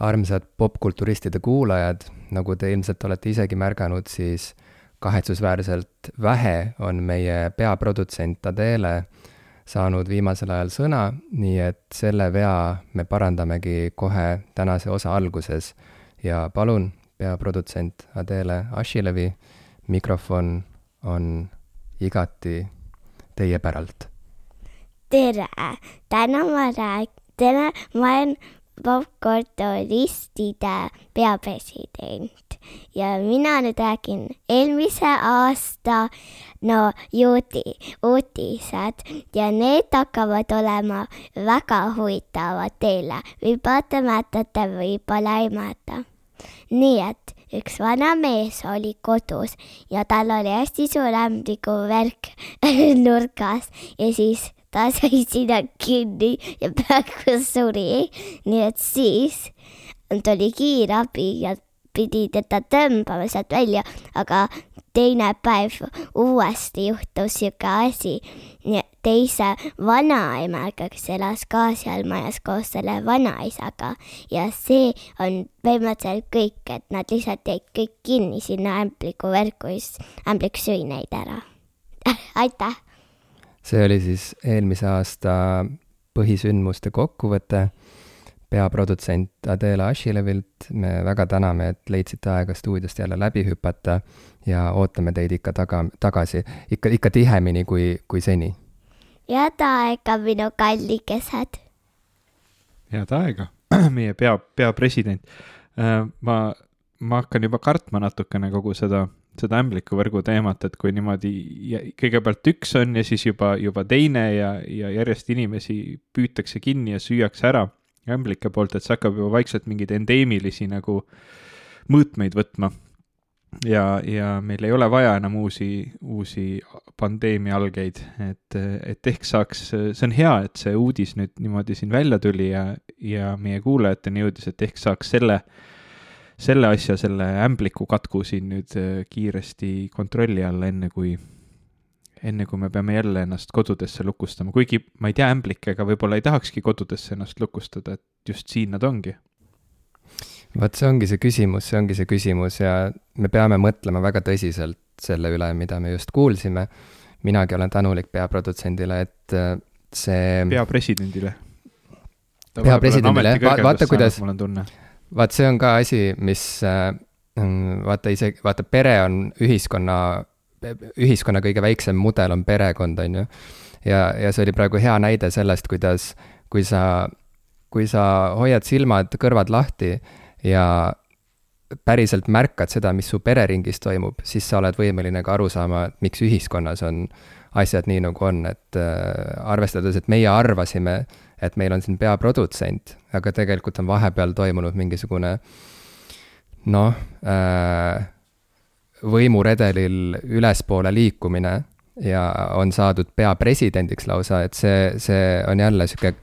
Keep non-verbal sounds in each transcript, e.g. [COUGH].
armsad popkulturistide kuulajad, nagu te ilmselt olete isegi märganud, siis kahetsusväärselt vähe on meie peaprodutsent Adele saanud viimasel ajal sõna, nii et selle vea me parandamegi kohe tänase osa alguses. ja palun, peaprodutsent Adele Ashilevi, mikrofon on igati teie päralt. tere, täna ma räägin, täna ma olen popkulturistide peapresident ja mina nüüd räägin eelmise aasta no juudi uudised ja need hakkavad olema väga huvitavad teile. võib-olla te mäletate, võib-olla ei mäleta. nii et üks vana mees oli kodus ja tal oli hästi suur ämbrikuvärk [LAUGHS] nurgas ja siis ta sai sinna [LAUGHS] kinni ja peaaegu suri. nii et siis tuli kiirabi ja pidi teda tõmbama sealt välja, aga teine päev uuesti juhtus sihuke asi. teise vanaemaga, kes elas ka seal majas koos selle vanaisaga ja see on põhimõtteliselt kõik, et nad lihtsalt jäid kõik kinni sinna ämblikuvärku ja siis ämblik sõi neid ära [LAUGHS] aitäh see oli siis eelmise aasta põhisündmuste kokkuvõte peaprodutsent Adela Ashilevilt. me väga täname, et leidsite aega stuudiost jälle läbi hüpata ja ootame teid ikka taga, tagasi, ikka, ikka tihemini kui, kui seni. head aega, minu kallikesed. head aega, [CLEARS THROAT] meie pea, peapresident. Äh, ma, ma hakkan juba kartma natukene kogu seda seda ämblikuvõrgu teemat, et kui niimoodi kõigepealt üks on ja siis juba, juba teine ja, ja järjest inimesi püütakse kinni ja süüakse ära ämblike poolt, et see hakkab juba vaikselt mingeid endeemilisi nagu mõõtmeid võtma. ja, ja meil ei ole vaja enam uusi, uusi pandeemia algeid, et, et ehk saaks, see on hea, et see uudis nüüd niimoodi siin välja tuli ja, ja meie kuulajateni jõudis, et ehk saaks selle äh, selle asja, selle ämbliku katku siin nüüd äh, kiiresti kontrolli alla, enne kui, enne kui me peame jälle ennast kodudesse lukustama, kuigi ma ei tea ämblikega, võib-olla ei tahakski kodudesse ennast lukustada, et just siin nad ongi. vot see ongi see küsimus, see ongi see küsimus ja me peame mõtlema väga tõsiselt selle üle, mida me just kuulsime. minagi olen tänulik peaprodutsendile, et äh, see. peapresidendile. peapresidendile, vaata kuidas. mul on tunne vaat see on ka asi, mis äh, vaata isegi, vaata pere on ühiskonna, ühiskonna kõige väiksem mudel on perekond, on ju. ja, ja see oli praegu hea näide sellest, kuidas, kui sa, kui sa hoiad silmad, kõrvad lahti ja päriselt märkad seda, mis su pereringis toimub, siis sa oled võimeline ka aru saama, et miks ühiskonnas on asjad nii, nagu on, et äh, arvestades, et meie arvasime, et meil on siin peaprodutsent, aga tegelikult on vahepeal toimunud mingisugune noh äh,, võimuredelil ülespoole liikumine ja on saadud peapresidendiks lausa, et see, see on jälle sihuke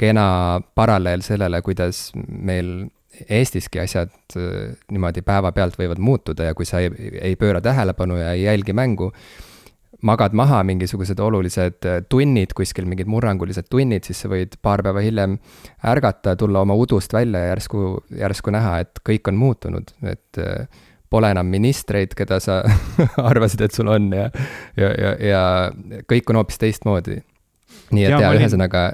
kena paralleel sellele, kuidas meil Eestiski asjad äh, niimoodi päevapealt võivad muutuda ja kui sa ei, ei pööra tähelepanu ja ei jälgi mängu, magad maha mingisugused olulised äh, tunnid kuskil, mingid murrangulised tunnid, siis sa võid paar päeva hiljem ärgata, tulla oma udust välja ja järsku, järsku näha, et kõik on muutunud, et äh, pole enam ministreid, keda sa [LAUGHS] arvasid, et sul on ja, ja, ja, ja kõik on hoopis teistmoodi. nii et ja, ja ühesõnaga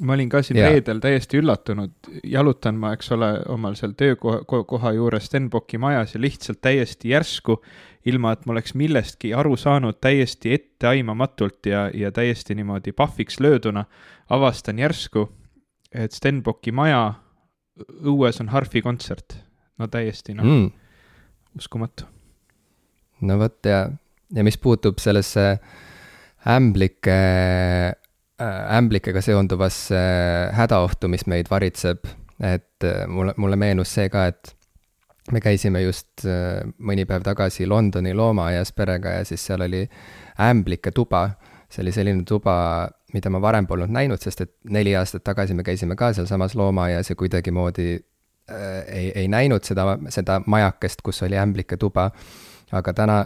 ma olin ka siin yeah. reedel täiesti üllatunud, jalutan ma, eks ole, omal seal töökoha koha juures Stenbocki majas ja lihtsalt täiesti järsku, ilma et ma oleks millestki aru saanud, täiesti etteaimamatult ja, ja täiesti niimoodi pahviks lööduna, avastan järsku, et Stenbocki maja õues on harfikontsert. no täiesti noh mm., uskumatu. no vot ja, ja mis puutub sellesse ämblike Äh, ämblikega seonduvasse hädaohtu, mis meid varitseb, et äh, mulle, mulle meenus see ka, et me käisime just äh, mõni päev tagasi Londoni loomaaias perega ja siis seal oli ämblike tuba. see oli selline tuba, mida ma varem polnud näinud, sest et neli aastat tagasi me käisime ka sealsamas loomaaias ja kuidagimoodi äh, ei, ei näinud seda, seda majakest, kus oli ämblike tuba. aga täna,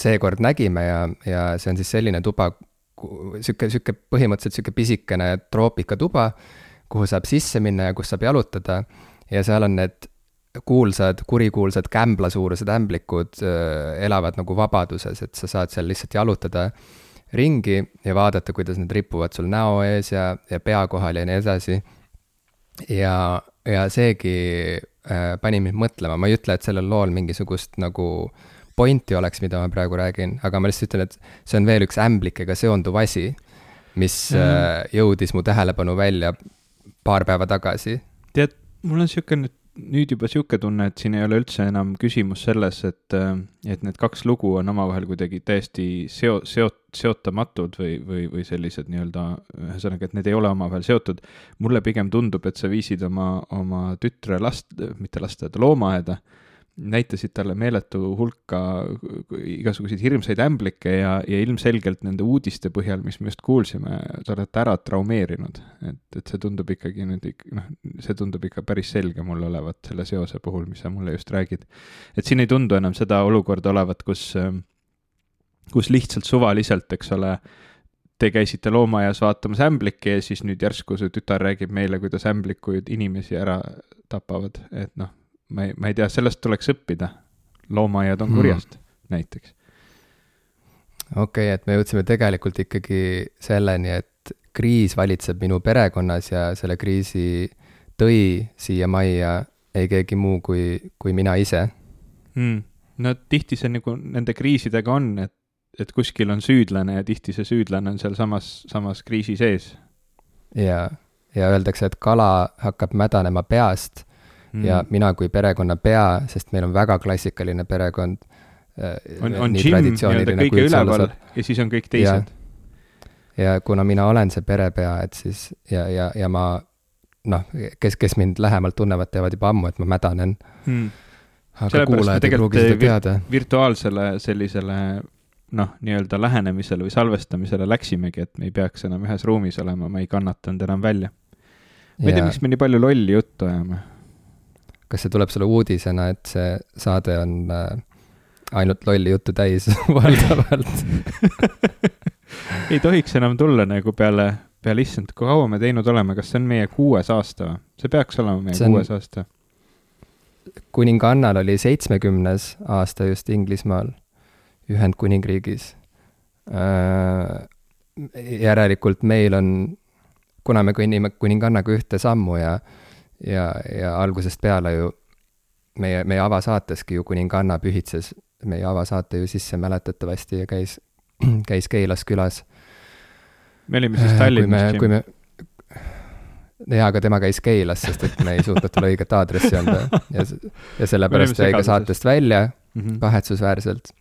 seekord nägime ja, ja see on siis selline tuba, sihuke, sihuke põhimõtteliselt sihuke pisikene troopikatuba, kuhu saab sisse minna ja kus saab jalutada. ja seal on need kuulsad, kurikuulsad kämblasuurused ämblikud äh, elavad nagu vabaduses, et sa saad seal lihtsalt jalutada ringi ja vaadata, kuidas nad ripuvad sul näo ees ja, ja pea kohal ja nii edasi. ja, ja seegi äh, pani mind mõtlema, ma ei ütle, et sellel lool mingisugust nagu pointi oleks, mida ma praegu räägin, aga ma lihtsalt ütlen, et see on veel üks ämblikega seonduv asi, mis mm -hmm. äh, jõudis mu tähelepanu välja paar päeva tagasi. tead, mul on sihuke nüüd juba sihuke tunne, et siin ei ole üldse enam küsimus selles, et, et need kaks lugu on omavahel kuidagi täiesti seo-, seot-, seotamatud või, või, või sellised nii-öelda, ühesõnaga, et need ei ole omavahel seotud. mulle pigem tundub, et sa viisid oma, oma tütre last, mitte lasteaeda, loomaaeda näitasid talle meeletu hulka igasuguseid hirmsaid ämblikke ja, ja ilmselgelt nende uudiste põhjal, mis me just kuulsime, te olete ära traumeerinud. et, et see tundub ikkagi nüüd noh, see tundub ikka päris selge mulle olevat selle seose puhul, mis sa mulle just räägid. et siin ei tundu enam seda olukorda olevat, kus, kus lihtsalt suvaliselt, eks ole, te käisite loomaaias vaatamas ämblikke ja siis nüüd järsku su tütar räägib meile, kuidas ämblikud inimesi ära tapavad, et noh ma ei, ma ei tea, sellest tuleks õppida. loomaaiad on hmm. kurjast hmm. näiteks. okei okay,, et me jõudsime tegelikult ikkagi selleni, et kriis valitseb minu perekonnas ja selle kriisi tõi siia majja ei keegi muu kui, kui mina ise hmm.. no tihti see nagu nende kriisidega on, et, et kuskil on süüdlane ja tihti see süüdlane on sealsamas, samas kriisi sees. ja, ja öeldakse, et kala hakkab mädanema peast mm. ja mina kui perekonna pea, sest meil on väga klassikaline perekond. Äh, on, on Jim nii-öelda kõige üleval ja siis on kõik teised. ja kuna mina olen see perepea, et siis ja, ja, ja ma noh, kes, kes mind lähemalt tunnevad, teavad juba ammu, et ma mädanen mm.. aga kuulajad ei pruugi seda teada. virtuaalsele sellisele noh, nii-öelda lähenemisele või salvestamisele läksimegi, et me ei peaks enam ühes ruumis olema, ma ei kannatanud enam välja. ma ei tea, miks me nii palju lolli juttu ajame kas see tuleb sulle uudisena, et see saade on äh, ainult lolli juttu täis [LAUGHS] valdavalt ei tohiks enam tulla nagu peale, peale issand, kui kaua me teinud oleme, kas see on meie kuues aasta või? see peaks olema meie on... kuues aasta. kuningannal oli seitsmekümnes aasta just Inglismaal, Ühendkuningriigis äh,. järelikult meil on, kuna me kõnnime kuningannaga ühte sammu ja äh, ja, ja algusest peale ju meie, meie avasaateski ju kuninganna pühitses meie avasaate ju sisse mäletatavasti ja käis, [CLEARS THROAT] käis Keilas külas. me olime siis Tallinnas. kui me, jaa, aga tema käis Keilas, sest et me ei suutnud talle õiget aadressi anda ja, ja sellepärast jäi ka saatest välja mm -hmm. kahetsusväärselt.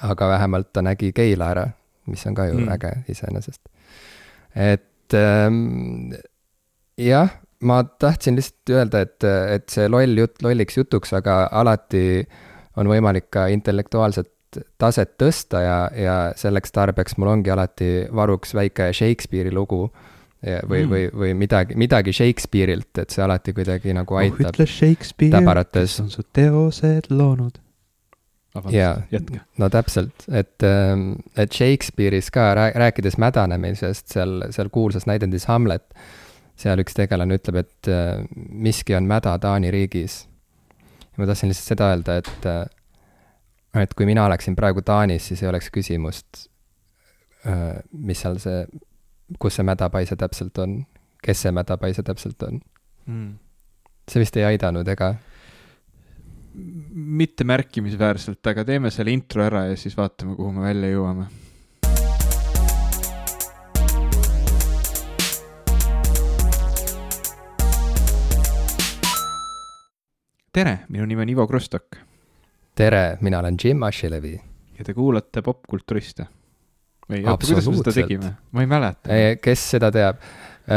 aga vähemalt ta nägi Keila ära, mis on ka ju mm. äge iseenesest. et ähm, jah ma tahtsin lihtsalt öelda, et, et see loll jutt lolliks jutuks, aga alati on võimalik ka intellektuaalset taset tõsta ja, ja selleks tarbeks mul ongi alati varuks väike Shakespeare'i lugu. või mm., või, või midagi, midagi Shakespeare'ilt, et see alati kuidagi nagu aitab oh,. ütle Shakespeare, kes on su teosed loonud. jaa, no täpselt, et, ähm, et Shakespeare'is ka rääkides mädanemisest seal, seal kuulsas näidendis Hamlet seal üks tegelane ütleb, et äh, miski on mäda Taani riigis. ja ma tahtsin lihtsalt seda öelda, et, äh, et kui mina oleksin praegu Taanis, siis ei oleks küsimust, äh, mis seal see, kus see mädapaise täpselt on, kes see mädapaise täpselt on mm.. see vist ei aidanud, ega? mitte märkimisväärselt, aga teeme selle intro ära ja siis vaatame, kuhu me välja jõuame tere, minu nimi on Ivo Krustok. tere, mina olen Jim Ashilevi. ja te kuulate Popkulturiste. või oota, kuidas me seda tegime? ma ei mäleta. kes seda teab? [LAUGHS]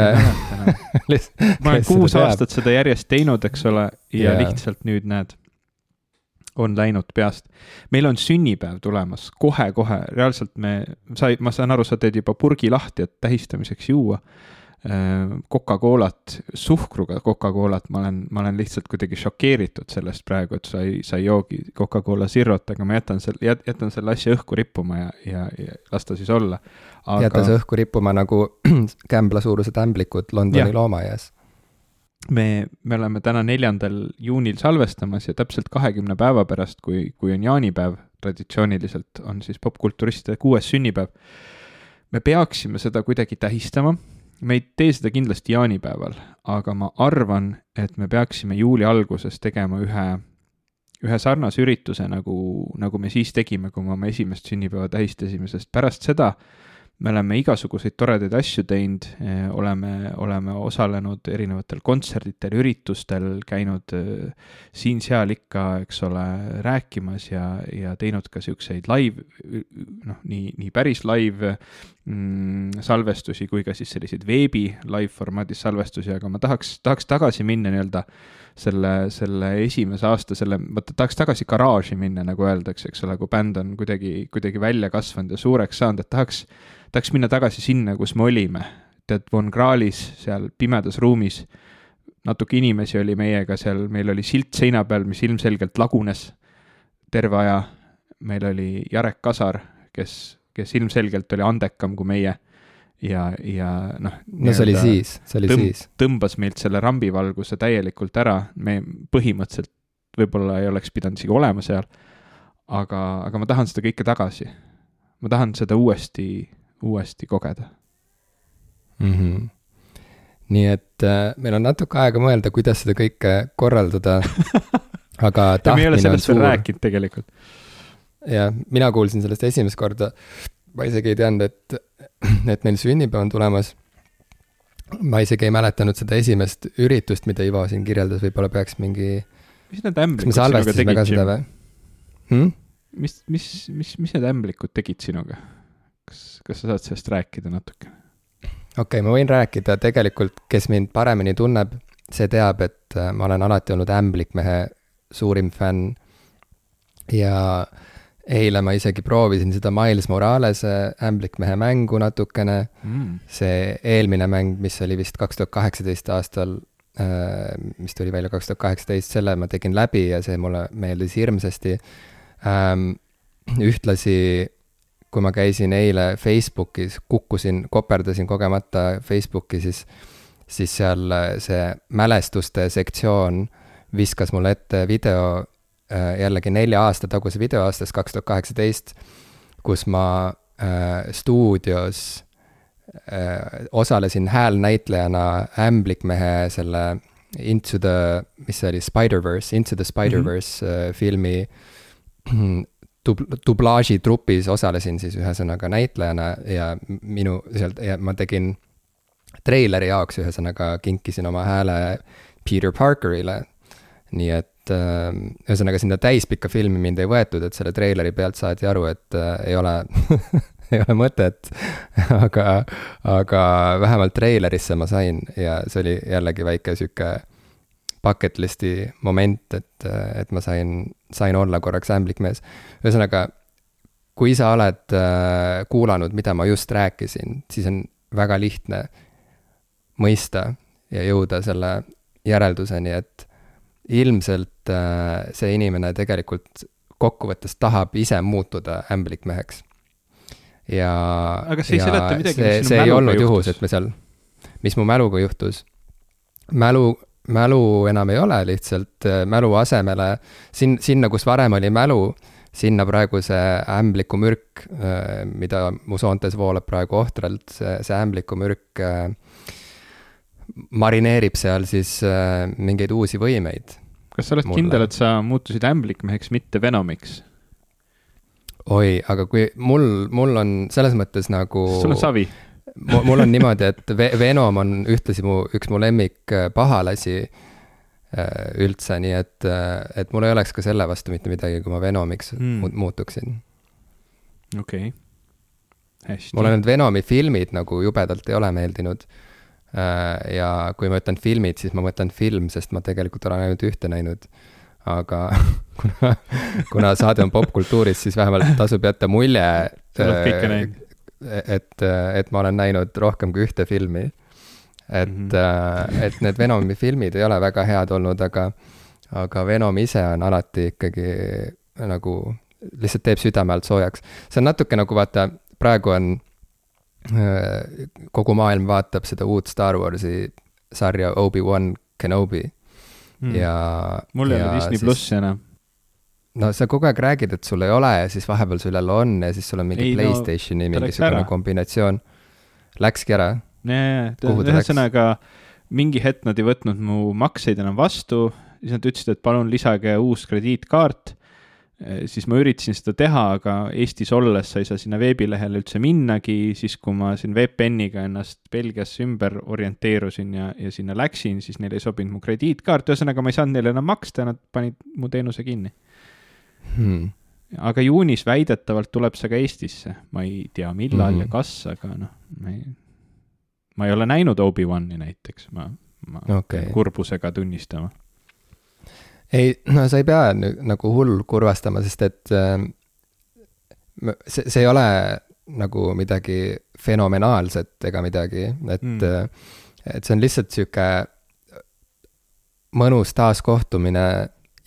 ma olen kuus aastat seda järjest teinud, eks ole, ja yeah. lihtsalt nüüd näed, on läinud peast. meil on sünnipäev tulemas kohe-kohe, reaalselt me, sa, ma saan aru, sa teed juba purgi lahti, et tähistamiseks juua Äh, Coca-Colat, suhkruga Coca-Colat, ma olen, ma olen lihtsalt kuidagi šokeeritud sellest praegu, et sa ei, sa ei joogi Coca-Cola Zerot, aga ma jätan selle, jätan selle asja õhku rippuma ja, ja, ja las ta siis olla aga.... jäta see õhku rippuma nagu [CLEARS THROAT] kämbla suurused ämblikud Londoni loomaaias. me, me oleme täna neljandal juunil salvestamas ja täpselt kahekümne päeva pärast, kui, kui on jaanipäev, traditsiooniliselt on siis popkulturistide kuues sünnipäev. me peaksime seda kuidagi tähistama. Me ei tee seda kindlasti jaanipäeval, aga ma arvan, et me peaksime juuli alguses tegema ühe, ühe sarnase ürituse, nagu, nagu me siis tegime, kui me oma esimest sünnipäeva tähistasime, sest pärast seda me oleme igasuguseid toredaid asju teinud, eh, oleme, oleme osalenud erinevatel kontserditel, üritustel, käinud eh, siin-seal ikka, eks ole, rääkimas ja, ja teinud ka siukseid live, noh, nii, nii päris live mm, salvestusi kui ka siis selliseid veebi live formaadis salvestusi, aga ma tahaks, tahaks tagasi minna nii-öelda selle, selle esimese aasta, selle, vaata tahaks tagasi garaaži minna, nagu öeldakse, eks ole, kui bänd on kuidagi, kuidagi välja kasvanud ja suureks saanud, et tahaks tahaks minna tagasi sinna, kus me olime. tead, Von Krahlis seal pimedas ruumis, natuke inimesi oli meiega seal, meil oli silt seina peal, mis ilmselgelt lagunes terve aja. meil oli Jarek Kasar, kes, kes ilmselgelt oli andekam kui meie ja, ja noh. no see oli siis, see oli tõmb, siis. tõmbas meilt selle rambivalguse täielikult ära, me põhimõtteliselt võib-olla ei oleks pidanud isegi olema seal. aga, aga ma tahan seda kõike tagasi. ma tahan seda uuesti uuesti kogeda mm. -hmm. nii et äh, meil on natuke aega mõelda, kuidas seda kõike korraldada [LAUGHS] aga tahtmine on suur. rääkinud tegelikult. jah, mina kuulsin sellest esimest korda. ma isegi ei teadnud, et, [CLEARS THROAT] et meil sünnipäev on tulemas. ma isegi ei mäletanud seda esimest üritust, mida Ivo siin kirjeldas, võib-olla peaks mingi. mis need ämblikud sinuga tegid, Jim? Hmm? mis, mis, mis, mis need ämblikud tegid sinuga? Kas, kas sa saad sellest rääkida natuke? okei okay,, ma võin rääkida, tegelikult, kes mind paremini tunneb, see teab, et äh, ma olen alati olnud Ämblikmehe suurim fänn. ja eile ma isegi proovisin seda Miles Morales'e Ämblikmehe mängu natukene mm.. see eelmine mäng, mis oli vist kaks tuhat kaheksateist aastal, äh, mis tuli välja kaks tuhat kaheksateist, selle ma tegin läbi ja see mulle meeldis hirmsasti. Ähm, ühtlasi kui ma käisin eile Facebookis, kukkusin, koperdasin kogemata Facebooki, siis, siis seal äh, see mälestuste sektsioon viskas mulle ette video, äh, jällegi nelja aasta taguse video aastast kaks tuhat kaheksateist, kus ma äh, stuudios äh, osalesin häälnäitlejana Ämblikmehe selle Into the, mis see oli, Spider-verse, Into the Spider-verse mm -hmm. äh, filmi dub-, dublaažitrupis osalesin siis ühesõnaga näitlejana ja minu sealt ja ma tegin treileri jaoks ühesõnaga kinkisin oma hääle Peter Parkerile. nii et äh, ühesõnaga sinna täispikka filmi mind ei võetud, et selle treileri pealt saadi aru, et äh, ei ole [LAUGHS] ei ole mõtet [LAUGHS] aga, aga vähemalt treilerisse ma sain ja see oli jällegi väike sihuke bucket list'i moment, et, et ma sain, sain olla korraks ämblikmees. ühesõnaga, kui sa oled äh, kuulanud, mida ma just rääkisin, siis on väga lihtne mõista ja jõuda selle järelduseni, et ilmselt äh, see inimene tegelikult kokkuvõttes tahab ise muutuda ämblikmeheks. ja. aga see ei seleta midagi, mis sinu mäluga juhtus. see ei olnud juhus, et me seal, mis mu mäluga juhtus. mälu, mälu enam ei ole lihtsalt äh, mälu asemele, sin-, sinna, kus varem oli mälu, sinna praegu see ämblikumürk, äh, mida mu soontes voolab praegu ohtralt, see, see ämblikumürk äh, marineerib seal siis mingeid uusi võimeid. kas sa oled mulle. kindel, et sa muutusid ämblikmeheks, mitte Venomiks? oi, aga kui mul, mul on selles mõttes nagu. sul on savi mul on niimoodi, et Venom on ühtlasi mu, üks mu lemmik äh, pahalasi äh, üldse, nii et, äh, et mul ei oleks ka selle vastu mitte midagi, kui ma Venomiks mm. muutuksin. okei okay., hästi. mulle need Venomi filmid nagu jubedalt ei ole meeldinud. ja kui ma ütlen filmid, siis ma mõtlen film, sest ma tegelikult olen ainult ühte näinud aga [LAUGHS] kuna, kuna saade on popkultuurist, siis vähemalt tasub jätta mulje. sa oled kõike näinud et, et ma olen näinud rohkem kui ühte filmi. et mm, -hmm. et need Venomi filmid ei ole väga head olnud, aga, aga Venom ise on alati ikkagi nagu, lihtsalt teeb südame alt soojaks. see on natuke nagu vaata, praegu on, äh, kogu maailm vaatab seda uut Star Warsi sarja Obi-Wan Kenobi mm. ja. mul ei ole Disney plussi enam. No sa kogu aeg räägid, et sul ei ole ja siis vahepeal sul jälle on ja siis sul on mingi ei, Playstationi no, mingisugune kombinatsioon. Läkski ära? ühesõnaga mingi hetk nad ei võtnud mu makseid enam vastu, siis nad ütlesid, et palun lisage uus krediitkaart. Siis ma üritasin seda teha, aga Eestis olles sa ei saa sinna veebilehele üldse minnagi, siis kui ma siin VPN-iga ennast Belgiasse ümber orienteerusin ja, ja sinna läksin, siis neile ei sobinud mu krediitkaart, ühesõnaga ma ei saanud neile enam maksta ja nad panid mu teenuse kinni hmm.. aga juunis väidetavalt tuleb see ka Eestisse, ma ei tea, millal hmm. ja kas, aga noh, ma ei, ma ei ole näinud Obi-Wani näiteks, ma, ma okay. pean kurbusega tunnistama ei, no sa ei pea nagu hull kurvastama, sest et äh, see, see ei ole nagu midagi fenomenaalset ega midagi, et mm., et see on lihtsalt sihuke mõnus taaskohtumine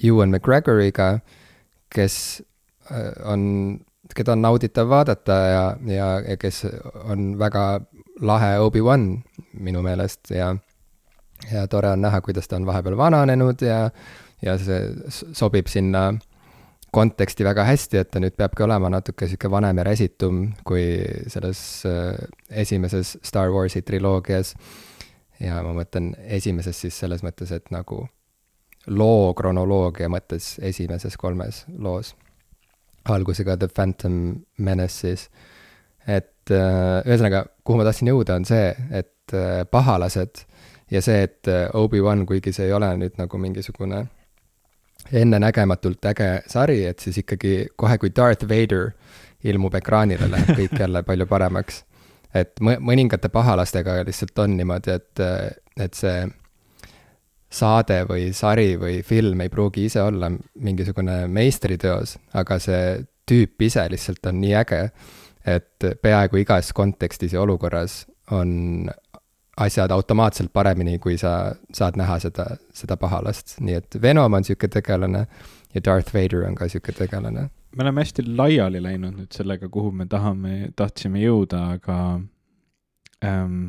Ewan McGregoriga, kes äh, on, keda on nauditav vaadata ja, ja, ja kes on väga lahe Obi-Wan minu meelest ja, ja tore on näha, kuidas ta on vahepeal vananenud ja ja see sobib sinna konteksti väga hästi, et ta nüüd peabki olema natuke sihuke vanem ja räsitum kui selles äh, esimeses Star Warsi triloogias. ja ma mõtlen esimeses siis selles mõttes, et nagu loo kronoloogia mõttes esimeses kolmes loos. algusega The Phantom Menace siis. et äh, ühesõnaga, kuhu ma tahtsin jõuda, on see, et äh, pahalased ja see, et Obi-Wan, kuigi see ei ole nüüd nagu mingisugune ennenägematult äge sari, et siis ikkagi kohe, kui Darth Vader ilmub ekraanile, läheb kõik jälle palju paremaks. et mõningate pahalastega lihtsalt on niimoodi, et, et see saade või sari või film ei pruugi ise olla mingisugune meistriteos, aga see tüüp ise lihtsalt on nii äge, et peaaegu igas kontekstis ja olukorras on asjad automaatselt paremini, kui sa saad näha seda, seda pahalast, nii et Venom on sihuke tegelane ja Darth Vader on ka sihuke tegelane. me oleme hästi laiali läinud nüüd sellega, kuhu me tahame, tahtsime jõuda, aga ähm,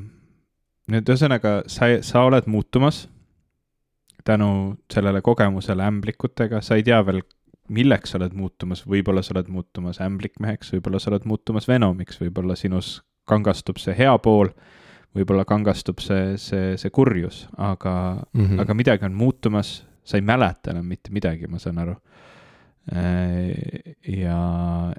nüüd ühesõnaga, sa, sa oled muutumas tänu sellele kogemusele ämblikutega, sa ei tea veel, milleks sa oled muutumas, võib-olla sa oled muutumas ämblikmeheks, võib-olla sa oled muutumas Venomiks, võib-olla sinus kangastub see hea pool võib-olla kangastub see, see, see kurjus, aga mm, -hmm. aga midagi on muutumas, sa ei mäleta enam mitte midagi, ma saan aru. Äh, ja,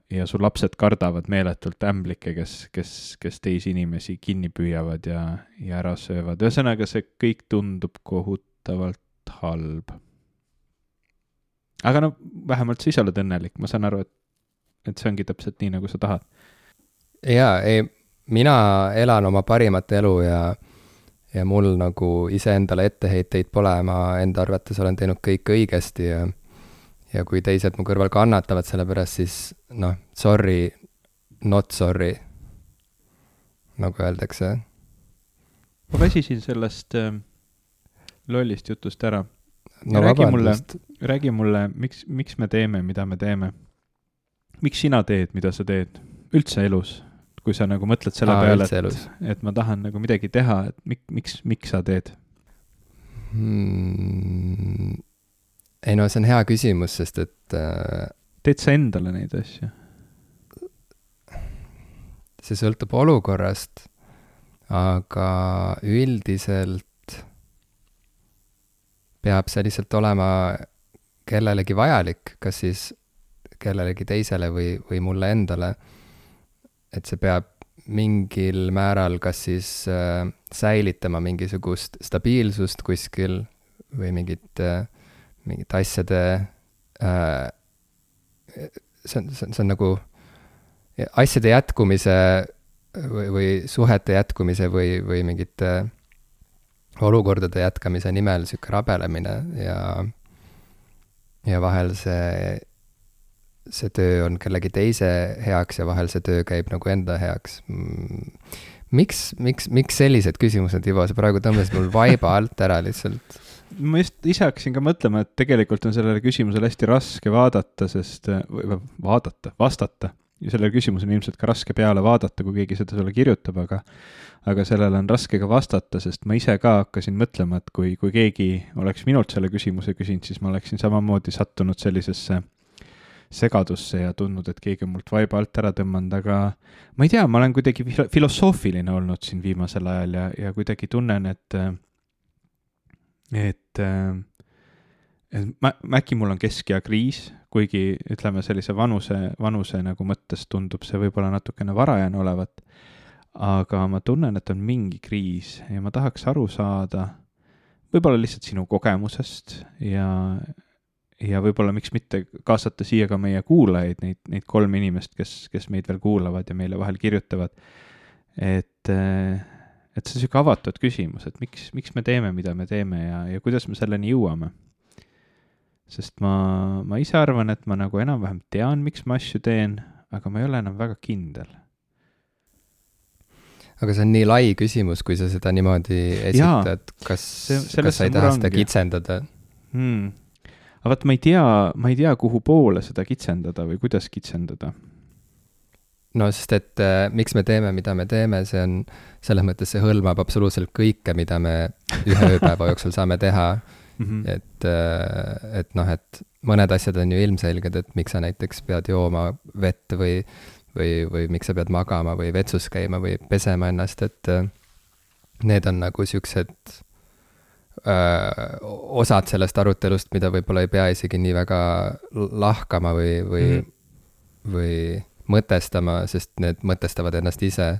ja su lapsed kardavad meeletult ämblikke, kes, kes, kes teisi inimesi kinni püüavad ja, ja ära söövad, ühesõnaga see kõik tundub kohutavalt halb. aga no vähemalt sa ise oled õnnelik, ma saan aru, et, et see ongi täpselt nii, nagu sa tahad. jaa, ei mina elan oma parimat elu ja, ja mul nagu iseendale etteheiteid pole, ma enda arvates olen teinud kõik õigesti ja ja kui teised mu kõrval kannatavad selle pärast, siis noh, sorry, not sorry, nagu öeldakse. ma väsisin sellest äh, lollist jutust ära. no räägi mulle, räägi mulle, miks, miks me teeme, mida me teeme? miks sina teed, mida sa teed üldse elus? kui sa nagu mõtled selle Aa, peale, et, et ma tahan nagu midagi teha, et mik, miks, miks sa teed hmm.? ei no see on hea küsimus, sest et äh, teed sa endale neid asju? see sõltub olukorrast, aga üldiselt peab see lihtsalt olema kellelegi vajalik, kas siis kellelegi teisele või, või mulle endale. Et see peab mingil määral kas siis äh, säilitama mingisugust stabiilsust kuskil või mingit äh,, mingit asjade äh,, see on, see on, see on nagu asjade jätkumise või, või suhete jätkumise või, või mingite olukordade jätkamise nimel sihuke rabelemine ja, ja vahel see see töö on kellegi teise heaks ja vahel see töö käib nagu enda heaks. miks, miks, miks sellised küsimused, Ivo, sa praegu tõmbasid mul vaiba alt ära lihtsalt? ma just ise hakkasin ka mõtlema, et tegelikult on sellele küsimusele hästi raske vaadata, sest, või vaadata, vastata, sellele küsimusele ilmselt ka raske peale vaadata, kui keegi seda sulle kirjutab, aga aga sellele on raske ka vastata, sest ma ise ka hakkasin mõtlema, et kui, kui keegi oleks minult selle küsimuse küsinud, siis ma oleksin samamoodi sattunud sellisesse segadusse ja tundnud, et keegi on mult vaiba alt ära tõmmanud, aga ma ei tea, ma olen kuidagi filosoofiline olnud siin viimasel ajal ja, ja kuidagi tunnen, et, et, et ma, äkki mul on keskea kriis, kuigi ütleme, sellise vanuse, vanuse nagu mõttes tundub see võib-olla natukene varajane olevat aga ma tunnen, et on mingi kriis ja ma tahaks aru saada võib-olla lihtsalt sinu kogemusest ja, ja võib-olla miks mitte kaasata siia ka meie kuulajaid, neid, neid kolme inimest, kes, kes meid veel kuulavad ja meile vahel kirjutavad. et, et see on sihuke avatud küsimus, et miks, miks me teeme, mida me teeme ja, ja kuidas me selleni jõuame. Sest ma, ma ise arvan, et ma nagu enam-vähem tean, miks ma asju teen, aga ma ei ole enam väga kindel aga see on nii lai küsimus, kui sa seda niimoodi esitad, kas, kas sa ei taha seda kitsendada hmm.? aga vaat ma ei tea, ma ei tea, kuhu poole seda kitsendada või kuidas kitsendada. no sest, et äh, miks me teeme, mida me teeme, see on, selles mõttes see hõlmab absoluutselt kõike, mida me ühe ööpäeva jooksul saame teha mm. -hmm. et, äh, et noh, et mõned asjad on ju ilmselged, et miks sa näiteks pead jooma vett või või, või miks sa pead magama või vetsus käima või pesema ennast, et äh, need on nagu siuksed öö, osad sellest arutelust, mida võib-olla ei pea isegi nii väga lahkama või, või mm, -hmm. või mõtestama, sest need mõtestavad ennast ise.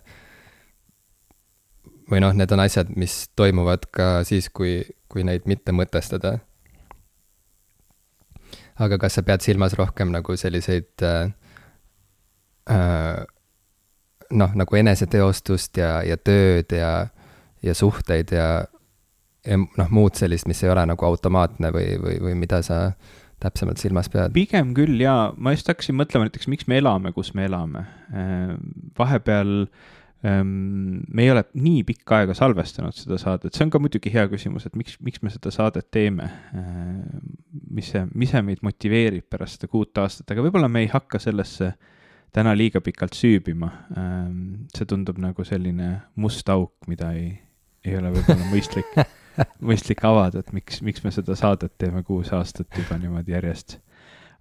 Või noh, need on asjad, mis toimuvad ka siis, kui, kui neid mitte mõtestada. aga kas sa pead silmas rohkem nagu selliseid äh, Äh, noh, nagu eneseteostust ja, ja tööd ja, ja suhteid ja, ja noh, muud sellist, mis ei ole nagu automaatne või, või, või mida sa täpsemalt silmas pead? pigem küll jaa, ma just hakkasin mõtlema näiteks, miks me elame, kus me elame. Äh, vahepeal ähm, me ei ole nii pikka aega salvestanud seda saadet, see on ka muidugi hea küsimus, et miks, miks me seda saadet teeme. Äh, mis see, mis see meid motiveerib pärast seda kuut aastat, aga võib-olla me ei hakka sellesse täna liiga pikalt süübima. Ähm, see tundub nagu selline must auk, mida ei, ei ole võib-olla mõistlik, [LAUGHS] mõistlik avada, et miks, miks me seda saadet teeme kuus aastat juba niimoodi järjest.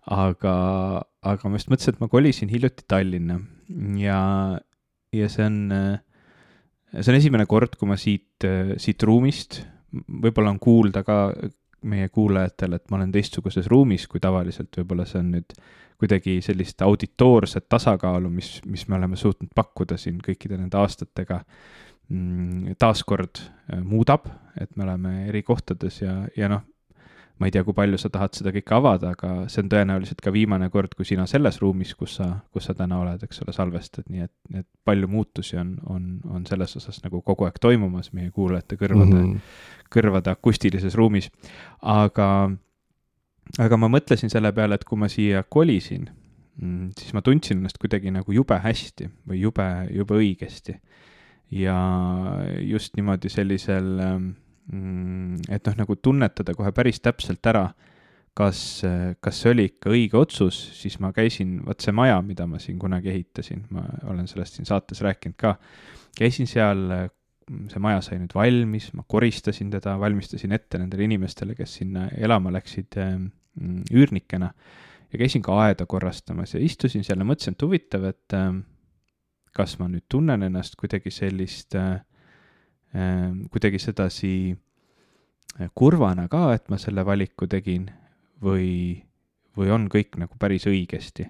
aga, aga ma just mõtlesin, et ma kolisin hiljuti Tallinna ja, ja see on, see on esimene kord, kui ma siit, siit ruumist, võib-olla on kuulda ka meie kuulajatel, et ma olen teistsuguses ruumis kui tavaliselt, võib-olla see on nüüd kuidagi sellist auditoorset tasakaalu, mis, mis me oleme suutnud pakkuda siin kõikide nende aastatega, mm, taaskord äh, muudab, et me oleme eri kohtades ja, ja noh, ma ei tea, kui palju sa tahad seda kõike avada, aga see on tõenäoliselt ka viimane kord, kui sina selles ruumis, kus sa, kus sa täna oled, eks ole, salvestad, nii et, et palju muutusi on, on, on selles osas nagu kogu aeg toimumas meie kuulajate kõrvade mm, -hmm. kõrvade akustilises ruumis. aga aga ma mõtlesin selle peale, et kui ma siia kolisin, mm, siis ma tundsin ennast kuidagi nagu jube hästi või jube, jube õigesti. ja just niimoodi sellisel, mm, et noh, nagu tunnetada kohe päris täpselt ära, kas, kas see oli ikka õige otsus, siis ma käisin, vot see maja, mida ma siin kunagi ehitasin, ma olen sellest siin saates rääkinud ka, käisin seal see maja sai nüüd valmis, ma koristasin teda, valmistasin ette nendele inimestele, kes sinna elama läksid Mm, üürnikena ja käisin ka aeda korrastamas ja istusin seal ja mõtlesin, et huvitav, et kas ma nüüd tunnen ennast kuidagi sellist äh, kuidagi sedasi äh, kurvana ka, et ma selle valiku tegin või, või on kõik nagu päris õigesti.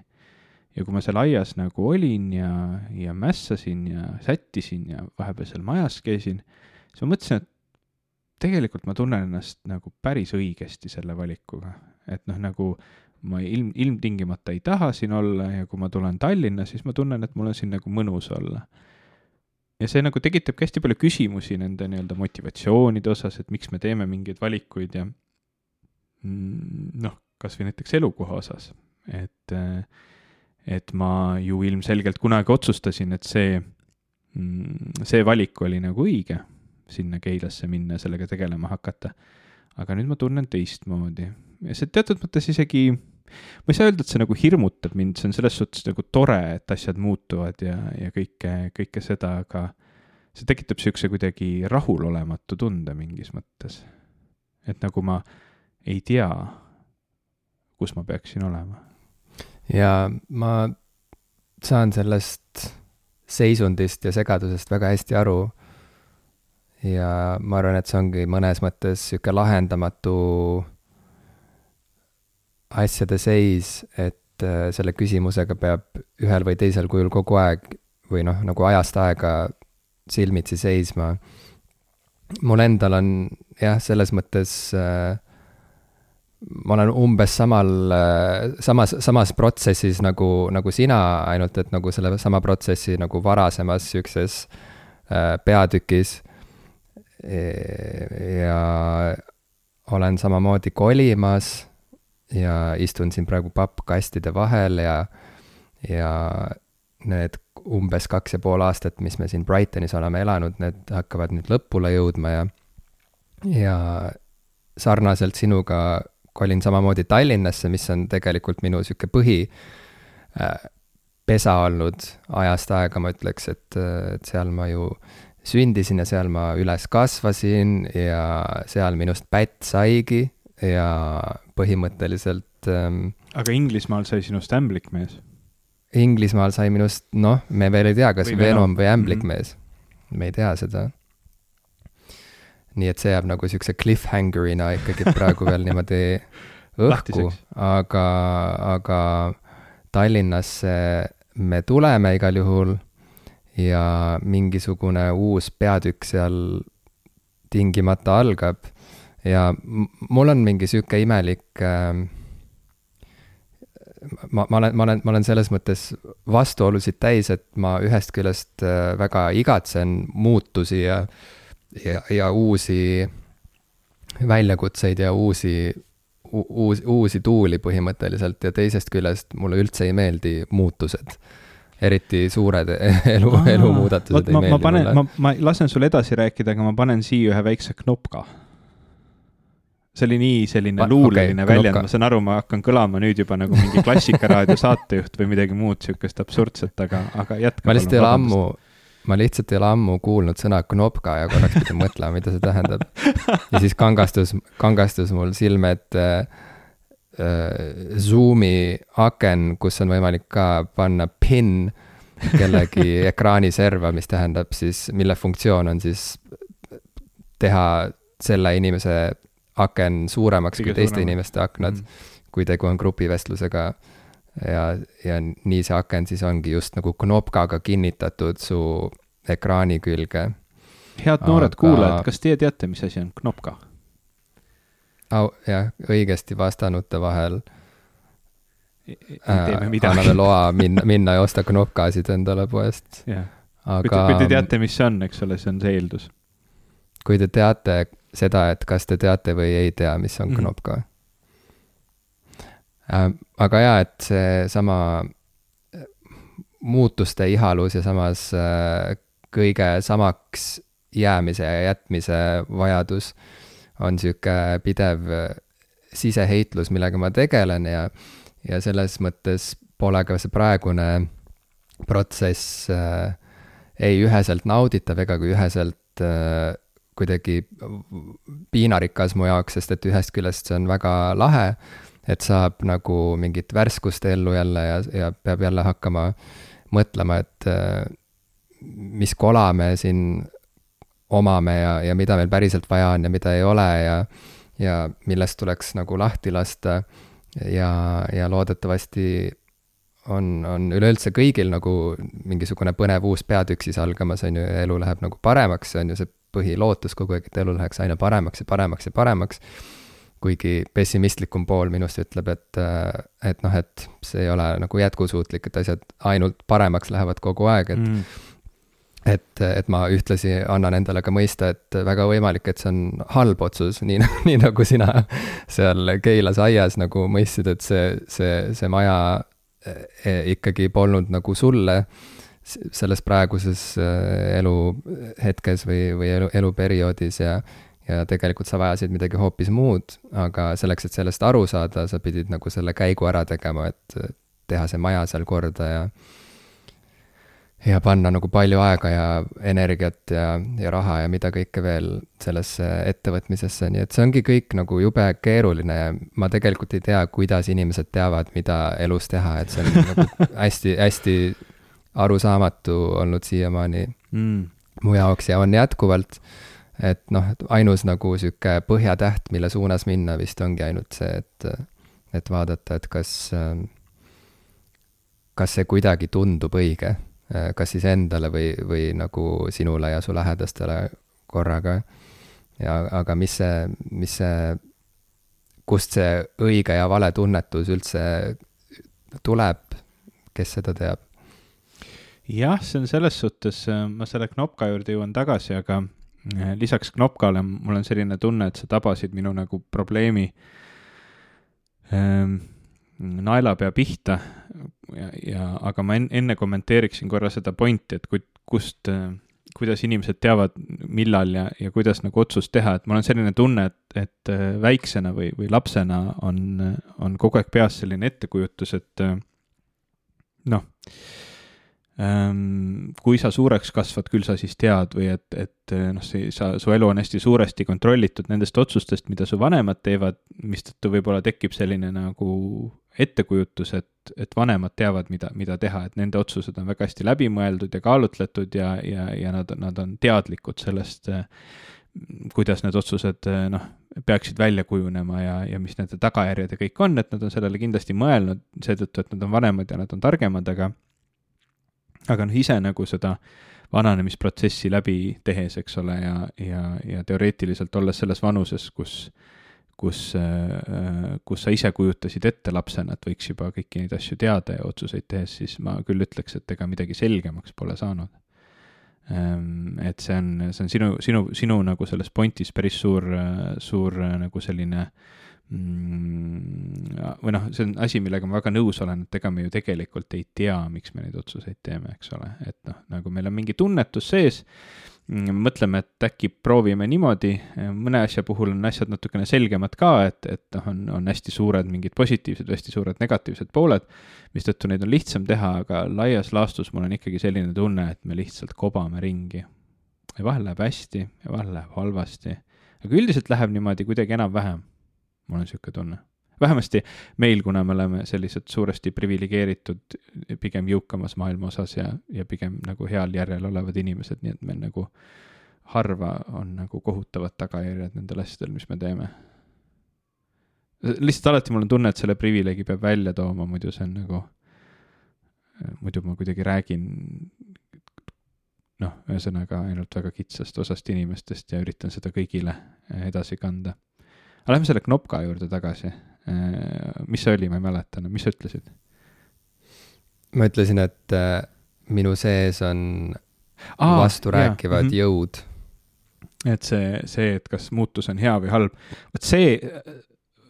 ja kui ma seal aias nagu olin ja, ja mässasin ja sättisin ja vahepeal seal majas käisin, siis ma mõtlesin, et tegelikult ma tunnen ennast nagu päris õigesti selle valikuga, et noh, nagu ma ilm, ilmtingimata ei taha siin olla ja kui ma tulen Tallinna, siis ma tunnen, et mul on siin nagu mõnus olla. Ja see nagu tekitabki hästi palju küsimusi nende nii-öelda motivatsioonide osas, et miks me teeme mingeid valikuid ja noh, kas või näiteks elukoha osas, et, et ma ju ilmselgelt kunagi otsustasin, et see, see valik oli nagu õige, sinna Keilasse minna sellega tegelema hakata. aga nüüd ma tunnen teistmoodi ja see teatud mõttes isegi ma ei saa öelda, et see nagu hirmutab mind, see on selles suhtes nagu tore, et asjad muutuvad ja, ja kõike, kõike seda, aga see tekitab niisuguse kuidagi rahulolematu tunde mingis mõttes. et nagu ma ei tea, kus ma peaksin olema. ja ma saan sellest seisundist ja segadusest väga hästi aru. ja ma arvan, et see ongi mõnes mõttes sihuke lahendamatu asjade seis, et äh, selle küsimusega peab ühel või teisel kujul kogu aeg või noh, nagu ajast aega silmitsi seisma. mul endal on jah, selles mõttes äh, ma olen umbes samal, samas, samas protsessis nagu, nagu sina, ainult et nagu selle sama protsessi nagu varasemas sihukeses äh, peatükis. ja olen samamoodi kolimas ja istun siin praegu pappkastide vahel ja, ja need umbes kaks ja pool aastat, mis me siin Brightonis oleme elanud, need hakkavad nüüd lõpule jõudma ja, ja sarnaselt sinuga kolin samamoodi Tallinnasse, mis on tegelikult minu sihuke põhi äh, pesa olnud ajast aega, ma ütleks, et, et seal ma ju sündisin ja seal ma üles kasvasin ja seal minust pätt saigi ja põhimõtteliselt ähm,. aga Inglismaal sai sinust ämblikmees? Inglismaal sai minust, noh, me veel ei tea, kas Venom või ämblikmees mm. -hmm. me ei tea seda nii et see jääb nagu siukse cliffhanger'ina ikkagi praegu veel niimoodi [LAUGHS] õhku, aga, aga Tallinnasse me tuleme igal juhul ja mingisugune uus peatükk seal tingimata algab ja mul on mingi sihuke imelik äh, ma, ma olen, ma olen, ma olen selles mõttes vastuolusid täis, et ma ühest küljest äh, väga igatsen muutusi ja ja, ja uusi väljakutseid ja uusi, uus, uusi tuuli põhimõtteliselt ja teisest küljest mulle üldse ei meeldi muutused eriti suured elu, [LAUGHS] elumuudatused ei ma, meeldi ma panen, mulle. ma, ma lasen sul edasi rääkida, aga ma panen siia ühe väikse knopka. See oli nii selline luuleline okay, väljend, ma saan aru, ma hakkan kõlama nüüd juba nagu mingi klassikaraadio saatejuht või midagi muud sihukest absurdset, aga, aga jätka. ma lihtsalt ei ole ammu ma lihtsalt ei ole ammu kuulnud sõna knopka ja korraks pidin mõtlema, mida see tähendab. ja siis kangastus, kangastus mul silme ette äh, Zoomi aken, kus on võimalik ka panna PIN kellegi [LAUGHS] ekraaniserva, mis tähendab siis, mille funktsioon on siis teha selle inimese aken suuremaks Kõige kui teiste suurem. inimeste aknad mm, -hmm. kui tegu on grupivestlusega ja, ja nii see aken siis ongi just nagu knopkaga kinnitatud su ekraani külge. head noored Aga... kuulajad, kas teie teate, mis asi on knopka? au, jah, õigesti vastanute vahel midagi. anname loa minna, minna ja osta knopkasid endale poest. aga. kui te teate, mis see on, eks ole, see on see eeldus. kui te teate seda, et kas te teate või ei tea, mis on mm -hmm. knopka Äh, aga jaa, et seesama äh, muutuste ihalus ja samas äh, kõige samaks jäämise ja jätmise vajadus on sihuke pidev siseheitlus, millega ma tegelen ja, ja selles mõttes pole ka see praegune protsess äh, ei üheselt nauditav ega ka üheselt äh, kuidagi piinarikas mu jaoks, sest et ühest küljest see on väga lahe et saab nagu mingit värskust ellu jälle ja, ja peab jälle hakkama mõtlema, et äh, mis kola me siin omame ja, ja mida meil päriselt vaja on ja mida ei ole ja, ja millest tuleks nagu lahti lasta. ja, ja loodetavasti on, on üleüldse kõigil nagu mingisugune põnev uus peatükk siis algamas, on ju, ja elu läheb nagu paremaks, on ju see põhilootus kogu aeg, et elu läheks aina paremaks ja paremaks ja paremaks kuigi pessimistlikum pool minust ütleb, et, et noh, et see ei ole nagu jätkusuutlik, et asjad ainult paremaks lähevad kogu aeg, et mm. et, et ma ühtlasi annan endale ka mõista, et väga võimalik, et see on halb otsus, nii, nii nagu sina seal Keilas aias nagu mõistsid, et see, see, see maja e, ikkagi polnud nagu sulle selles praeguses e, eluhetkes või, või elu, eluperioodis ja ja tegelikult sa vajasid midagi hoopis muud, aga selleks, et sellest aru saada, sa pidid nagu selle käigu ära tegema, et teha see maja seal korda ja ja panna nagu palju aega ja energiat ja, ja raha ja mida kõike veel sellesse ettevõtmisesse, nii et see ongi kõik nagu jube keeruline ja ma tegelikult ei tea, kuidas inimesed teavad, mida elus teha, et see on nagu [LAUGHS] hästi, hästi arusaamatu olnud siiamaani mm. mu jaoks ja on jätkuvalt, et noh, ainus nagu sihuke põhjatäht, mille suunas minna vist ongi ainult see, et, et vaadata, et kas, kas see kuidagi tundub õige kas siis endale või, või nagu sinule ja su lähedastele korraga. ja aga mis see, mis see, kust see õige ja vale tunnetus üldse tuleb, kes seda teab? Jah, see on selles suhtes, äh, ma selle knopka juurde jõuan tagasi, aga äh, lisaks knopkale mul on selline tunne, et sa tabasid minu nagu probleemi ähm, naelapea pihta. Ja, ja aga ma enne kommenteeriksin korra seda pointi, et kui, kust, kuidas inimesed teavad, millal ja, ja kuidas nagu otsust teha, et mul on selline tunne, et, et väiksena või, või lapsena on, on kogu aeg peas selline ettekujutus, et noh kui sa suureks kasvad, küll sa siis tead või et, et noh, see, sa, su elu on hästi suuresti kontrollitud nendest otsustest, mida su vanemad teevad, mistõttu võib-olla tekib selline nagu ettekujutus, et, et vanemad teavad, mida, mida teha, et nende otsused on väga hästi läbimõeldud ja kaalutletud ja, ja, ja nad, nad on teadlikud sellest, kuidas need otsused noh, peaksid välja kujunema ja, ja mis nende tagajärjed ja kõik on, et nad on sellele kindlasti mõelnud seetõttu, et nad on vanemad ja nad on targemad, aga aga noh, ise nagu seda vananemisprotsessi läbi tehes, eks ole, ja, ja, ja teoreetiliselt olles selles vanuses, kus, kus, äh, kus sa ise kujutasid ette lapsena, et võiks juba kõiki neid asju teada ja otsuseid tehes, siis ma küll ütleks, et ega midagi selgemaks pole saanud. Ähm, et see on, see on sinu, sinu, sinu nagu selles pointis päris suur, suur nagu selline äh, või noh, see on asi, millega ma väga nõus olen, et ega me ju tegelikult ei tea, miks me neid otsuseid teeme, eks ole, et noh, nagu meil on mingi tunnetus sees, mm, mõtleme, et äkki proovime niimoodi, mõne asja puhul on asjad natukene selgemad ka, et, et noh, on, on hästi suured mingid positiivsed või hästi suured negatiivsed pooled, mistõttu neid on lihtsam teha, aga laias laastus mul on ikkagi selline tunne, et me lihtsalt kobame ringi. ja vahel läheb hästi ja vahel läheb halvasti, aga üldiselt läheb niimoodi kuidagi enam-vähem mul on niisugune tunne. vähemasti meil, kuna me oleme sellised suuresti priviligeeritud, pigem jõukamas maailma osas ja, ja pigem nagu heal järjel olevad inimesed, nii et meil nagu harva on nagu kohutavad tagajärjed nendel asjadel, mis me teeme. lihtsalt alati mul on tunne, et selle privileegi peab välja tooma, muidu see on nagu, muidu ma kuidagi räägin noh, ühesõnaga ainult väga kitsast osast inimestest ja üritan seda kõigile edasi kanda aga lähme selle knopka juurde tagasi. Äh, mis see oli, ma ei mäleta enam, mis sa ütlesid? ma ütlesin, et äh, minu sees on Aa, vasturääkivad jah, jõud. et see, see, et kas muutus on hea või halb, vot see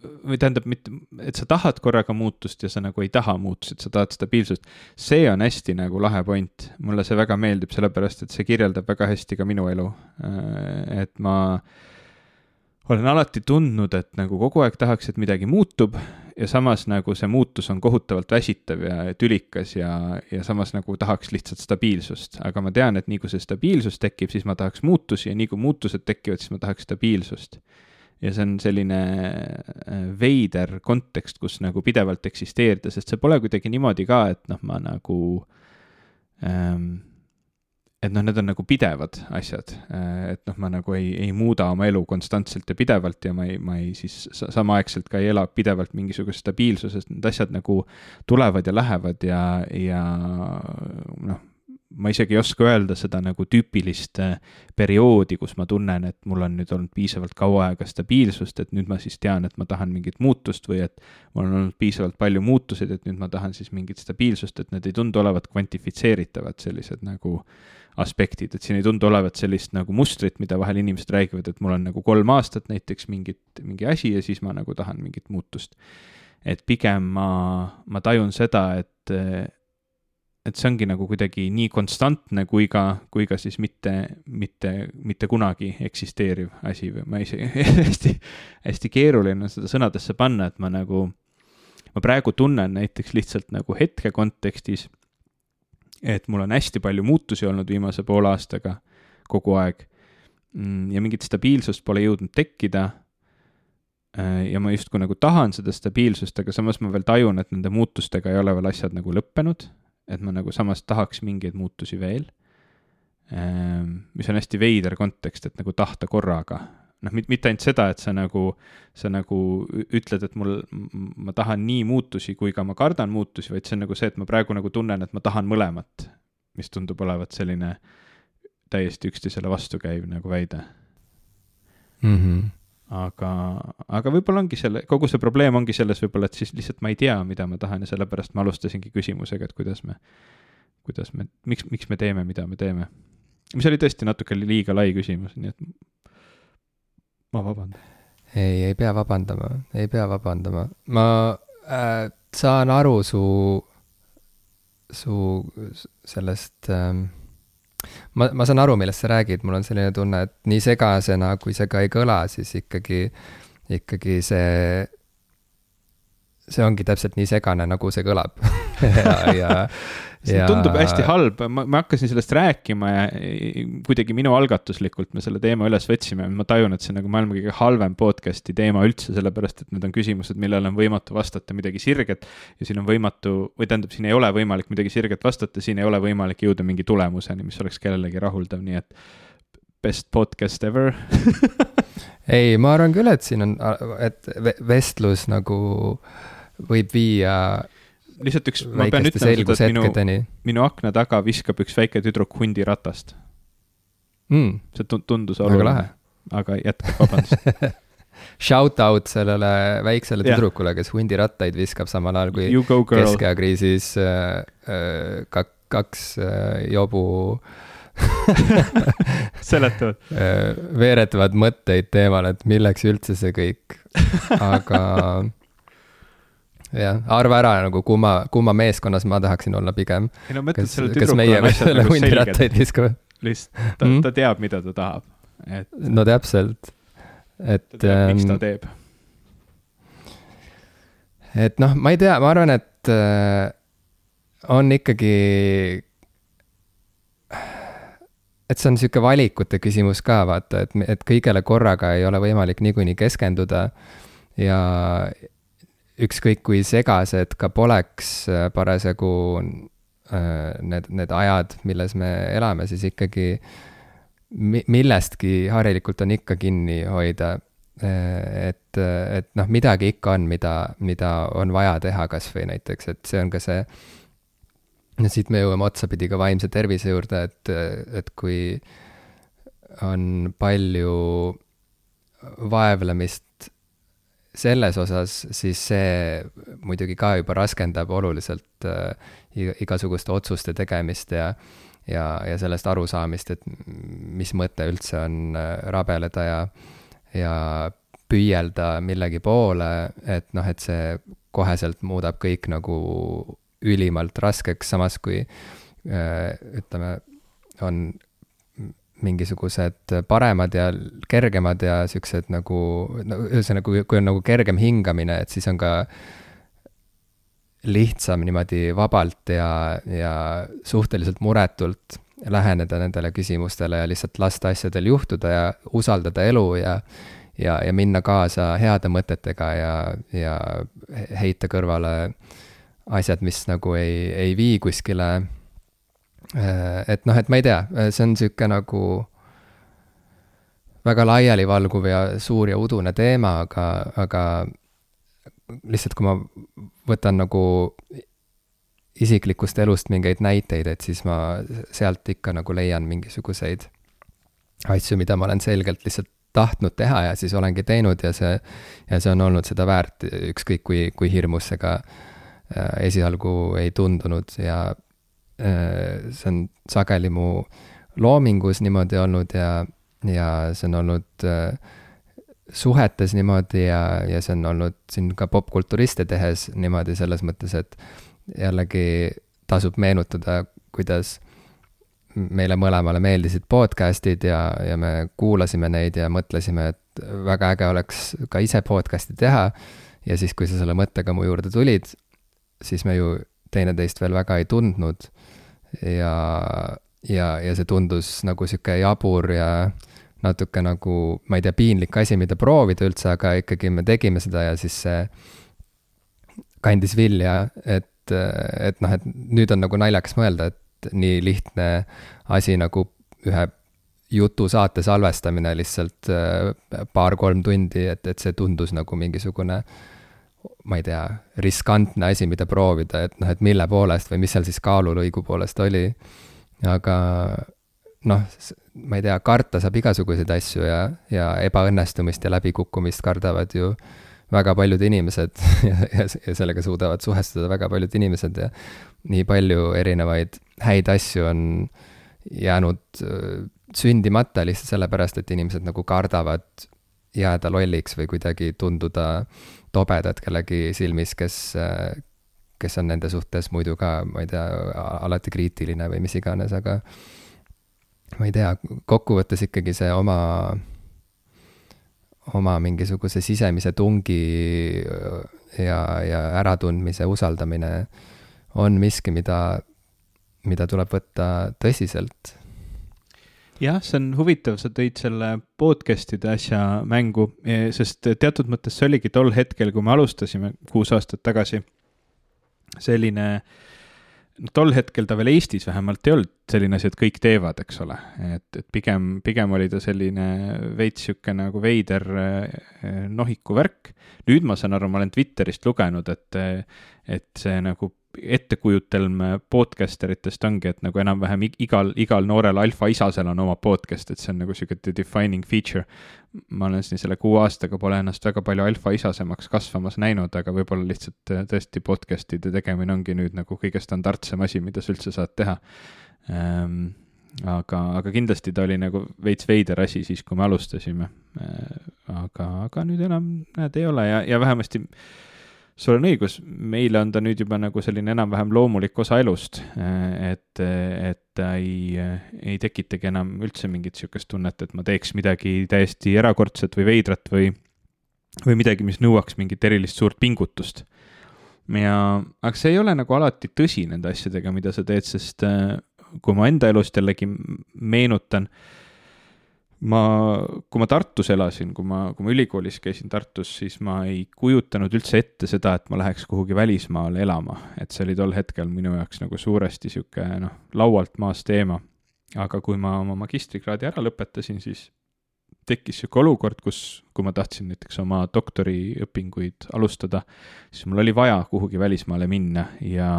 või tähendab, mitte, et sa tahad korraga muutust ja sa nagu ei taha muutust, sa tahad stabiilsust. see on hästi nagu lahe point, mulle see väga meeldib, sellepärast et see kirjeldab väga hästi ka minu elu. Äh, et ma äh, olen alati tundnud, et nagu kogu aeg tahaks, et midagi muutub ja samas nagu see muutus on kohutavalt väsitav ja tülikas ja, ja samas nagu tahaks lihtsalt stabiilsust. aga ma tean, et nii kui see stabiilsus tekib, siis ma tahaks muutusi ja nii kui muutused tekivad, siis ma tahaks stabiilsust. ja see on selline äh, veider kontekst, kus nagu pidevalt eksisteerida, sest see pole kuidagi niimoodi ka, et noh, ma nagu ähm, et noh, need on nagu pidevad asjad, et noh, ma nagu ei, ei muuda oma elu konstantselt ja pidevalt ja ma ei, ma ei siis samaaegselt ka ei ela pidevalt mingisuguses stabiilsuses, need asjad nagu tulevad ja lähevad ja, ja noh, ma isegi ei oska öelda seda nagu tüüpilist äh, perioodi, kus ma tunnen, et mul on nüüd olnud piisavalt kaua aega stabiilsust, et nüüd ma siis tean, et ma tahan mingit muutust või et mul on olnud piisavalt palju muutuseid, et nüüd ma tahan siis mingit stabiilsust, et need ei tundu olevat kvantifitseeritavad sellised nagu aspektid, et siin ei tundu olevat sellist nagu mustrit, mida vahel inimesed räägivad, et mul on nagu kolm aastat näiteks mingit, mingi asi ja siis ma nagu tahan mingit muutust. et pigem ma, ma tajun seda, et et see ongi nagu kuidagi nii konstantne kui ka, kui ka siis mitte, mitte, mitte kunagi eksisteeriv asi või ma isegi [LAUGHS] hästi, hästi keeruline on seda sõnadesse panna, et ma nagu, ma praegu tunnen näiteks lihtsalt nagu hetke kontekstis, et mul on hästi palju muutusi olnud viimase poole aastaga kogu aeg. Mm, ja mingit stabiilsust pole jõudnud tekkida. Äh, ja ma justkui nagu tahan seda stabiilsust, aga samas ma veel tajun, et nende muutustega ei ole veel asjad nagu lõppenud et ma nagu samas tahaks mingeid muutusi veel. Ehm, mis on hästi veider kontekst, et nagu tahta korraga, noh, mitte ainult seda, et sa nagu, sa nagu ütled, et mul, ma tahan nii muutusi, kui ka ma kardan muutusi, vaid see on nagu see, et ma praegu nagu tunnen, et ma tahan mõlemat, mis tundub olevat selline täiesti üksteisele vastukäiv nagu väide mm. -hmm aga, aga võib-olla ongi selle, kogu see probleem ongi selles võib-olla, et siis lihtsalt ma ei tea, mida ma tahan ja sellepärast ma alustasingi küsimusega, et kuidas me, kuidas me, miks, miks me teeme, mida me teeme. mis oli tõesti natuke liiga lai küsimus, nii et ma vabandan. ei, ei pea vabandama, ei pea vabandama, ma äh, saan aru su, su sellest ähm, ma, ma saan aru, millest sa räägid, mul on selline tunne, et nii segasena, kui see ka ei kõla, siis ikkagi, ikkagi see, see ongi täpselt nii segane, nagu see kõlab. [LAUGHS] Ja, ja see ja... tundub hästi halb, ma, ma hakkasin sellest rääkima ja kuidagi minu algatuslikult me selle teema üles võtsime, ma tajun, et see on nagu maailma kõige halvem podcast'i teema üldse, sellepärast et need on küsimused, millele on võimatu vastata midagi sirget. ja siin on võimatu, või tähendab, siin ei ole võimalik midagi sirget vastata, siin ei ole võimalik jõuda mingi tulemuseni, mis oleks kellelegi rahuldav, nii et best podcast ever. [LAUGHS] Ei, ma arvan küll, et siin on, et vestlus nagu võib viia lihtsalt üks, ma pean ütlema seda, et minu, minu akna taga viskab üks väike tüdruk hundi ratast. Mm.. see tundus oluline, aga jätka, vabandust. [LAUGHS] Shout out sellele väiksele yeah. tüdrukule, kes hundirattaid viskab samal ajal kui keskeakriisis äh, äh, kak, kaks äh, jobu [LAUGHS] seletavad. [LAUGHS] Äh, veeretavad mõtteid teemal, et milleks üldse see kõik, aga jah, arva ära nagu kumma, kumma meeskonnas ma tahaksin olla pigem. ei no mõtled, selle tüdrukul on asjad nagu selged. lihtsalt ta ta teab, mida ta tahab, et. no täpselt, et. ta teab, miks ta ähm, teeb. et noh, ma ei tea, ma arvan, et äh, on ikkagi et see on sihuke valikute küsimus ka vaata, et, et kõigele korraga ei ole võimalik niikuinii keskenduda. ja, ükskõik kui segased ka poleks äh, parasjagu äh, need, need ajad, milles me elame, siis ikkagi millestki harilikult on ikka kinni hoida. Äh, et, et noh, midagi ikka on, mida, mida on vaja teha kasvõi näiteks, et see on ka see. no siit me jõuame otsapidi ka vaimse tervise juurde, et, et kui on palju vaevlemist selles osas siis see muidugi ka juba raskendab oluliselt äh, igasuguste otsuste tegemist ja ja, ja sellest arusaamist, et mis mõte üldse on äh, rabeleda ja, ja püüelda millegi poole, et noh, et see koheselt muudab kõik nagu ülimalt raskeks, samas kui äh, ütleme, on mingisugused paremad ja kergemad ja siuksed nagu, no ühesõnaga, kui on nagu kergem hingamine, et siis on ka lihtsam niimoodi vabalt ja, ja suhteliselt muretult läheneda nendele küsimustele ja lihtsalt lasta asjadel juhtuda ja usaldada elu ja ja, ja minna kaasa heade mõtetega ja, ja heita kõrvale asjad, mis nagu ei, ei vii kuskile et noh, et ma ei tea, äh, see on sihuke nagu väga laialivalguv ja suur ja udune teema, aga, aga lihtsalt kui ma võtan nagu isiklikust elust mingeid näiteid, et siis ma sealt ikka nagu leian mingisuguseid asju, mida ma olen selgelt lihtsalt tahtnud teha ja siis olengi teinud ja see, ja see on olnud seda väärt, ükskõik kui, kui hirmus see ka äh, esialgu ei tundunud ja Äh, see on sageli mu loomingus niimoodi olnud ja, ja see on olnud äh, suhetes niimoodi ja, ja see on olnud siin ka popkulturiste tehes niimoodi selles mõttes, et jällegi tasub meenutada, kuidas meile mõlemale meeldisid podcast'id ja, ja me kuulasime neid ja mõtlesime, et väga äge oleks ka ise podcast'i teha. ja siis, kui sa selle mõttega mu juurde tulid, siis me ju teineteist veel väga ei tundnud. Ja, ja, ja see tundus nagu sihuke jabur ja natuke nagu, ma ei tea, piinlik asi, mida proovida üldse, aga ikkagi me tegime seda ja siis see kandis vilja, et, et noh, et nüüd on nagu naljakas mõelda, et nii lihtne asi nagu ühe jutusaate salvestamine lihtsalt äh, paar-kolm tundi, et, et see tundus nagu mingisugune ma ei tea, riskantne asi, mida proovida, et noh, et mille poolest või mis seal siis kaalulõigu poolest oli. aga noh, ma ei tea, karta saab igasuguseid asju ja, ja ebaõnnestumist ja läbikukkumist kardavad ju väga paljud inimesed [LAUGHS] ja, ja, ja sellega suudavad suhestuda väga paljud inimesed ja nii palju erinevaid häid asju on jäänud äh, sündimata lihtsalt sellepärast, et inimesed nagu kardavad jääda lolliks või kuidagi tunduda tobedad kellegi silmis, kes, kes on nende suhtes muidu ka, ma ei tea, alati kriitiline või mis iganes, aga ma ei tea, kokkuvõttes ikkagi see oma, oma mingisuguse sisemise tungi ja, ja äratundmise usaldamine on miski, mida mida tuleb võtta tõsiselt. Jah, see on huvitav, sa tõid selle podcast'ide asja mängu, e, sest teatud mõttes see oligi tol hetkel, kui me alustasime kuus aastat tagasi, selline no tol hetkel ta veel Eestis vähemalt ei olnud selline asi, et kõik teevad, eks ole, et, et pigem, pigem oli ta selline veits sihuke nagu veider eh, nohiku värk. nüüd ma saan aru, ma olen Twitterist lugenud, et, et see nagu ettekujutelm podcaster itest ongi, et nagu enam-vähem igal, igal noorel alfaisasel on oma podcast, et see on nagu sihuke defining feature. ma olen siin selle kuue aastaga pole ennast väga palju alfaisasemaks kasvamas näinud, aga võib-olla lihtsalt äh, tõesti podcast'ide tegemine ongi nüüd nagu kõige standardsem asi, mida sa üldse saad teha ähm, aga, aga kindlasti ta oli nagu veits veider asi siis, kui me alustasime. Äh, aga, aga nüüd enam näed, ei ole ja, ja vähemasti äh, sul on õigus, meile on ta nüüd juba nagu selline enam-vähem loomulik osa elust, et, et ta ei, ei tekitagi enam üldse mingit niisugust tunnet, et ma teeks midagi täiesti erakordset või veidrat või, või midagi, mis nõuaks mingit erilist suurt pingutust. ja, aga see ei ole nagu alati tõsi nende asjadega, mida sa teed, sest kui ma enda elust jällegi meenutan äh, ma, kui ma Tartus elasin, kui ma, kui ma ülikoolis käisin Tartus, siis ma ei kujutanud üldse ette seda, et ma läheks kuhugi välismaale elama, et see oli tol hetkel minu jaoks nagu suuresti sihuke noh, laualt maas teema. aga kui ma oma magistrikraadi ära lõpetasin, siis tekkis sihuke olukord, kus, kui ma tahtsin näiteks oma doktoriõpinguid alustada, siis mul oli vaja kuhugi välismaale minna ja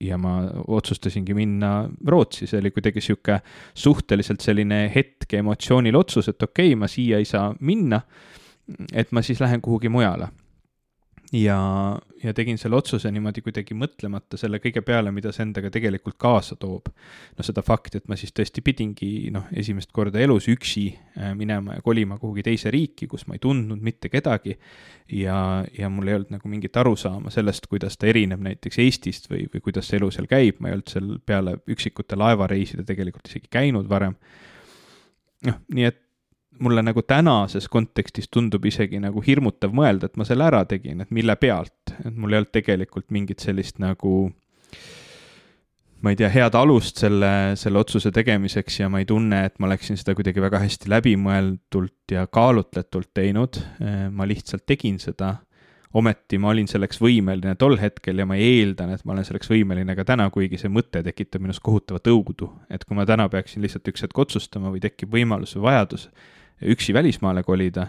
ja ma otsustasingi minna Rootsi, see oli kuidagi sihuke suhteliselt selline hetke emotsioonil otsus, et okei okay,, ma siia ei saa minna. et ma siis lähen kuhugi mujale ja, ja tegin selle otsuse niimoodi kuidagi mõtlemata selle kõige peale, mida see endaga tegelikult kaasa toob. no seda fakti, et ma siis tõesti pidingi noh, esimest korda elus üksi äh, minema ja kolima kuhugi teise riiki, kus ma ei tundnud mitte kedagi. ja, ja mul ei olnud nagu mingit arusaama sellest, kuidas ta erineb näiteks Eestist või, või kuidas see elu seal käib, ma ei olnud seal peale üksikute laevareiside tegelikult isegi käinud varem. noh, nii et mulle nagu tänases kontekstis tundub isegi nagu hirmutav mõelda, et ma selle ära tegin, et mille pealt, et mul ei olnud tegelikult mingit sellist nagu ma ei tea, head alust selle, selle otsuse tegemiseks ja ma ei tunne, et ma oleksin seda kuidagi väga hästi läbimõeldult ja kaalutletult teinud. ma lihtsalt tegin seda. ometi ma olin selleks võimeline tol hetkel ja ma eeldan, et ma olen selleks võimeline ka täna, kuigi see mõte tekitab minus kohutavat õudu. et kui ma täna peaksin lihtsalt üks hetk otsustama või tekib võimalus või vajadus üksi välismaale kolida.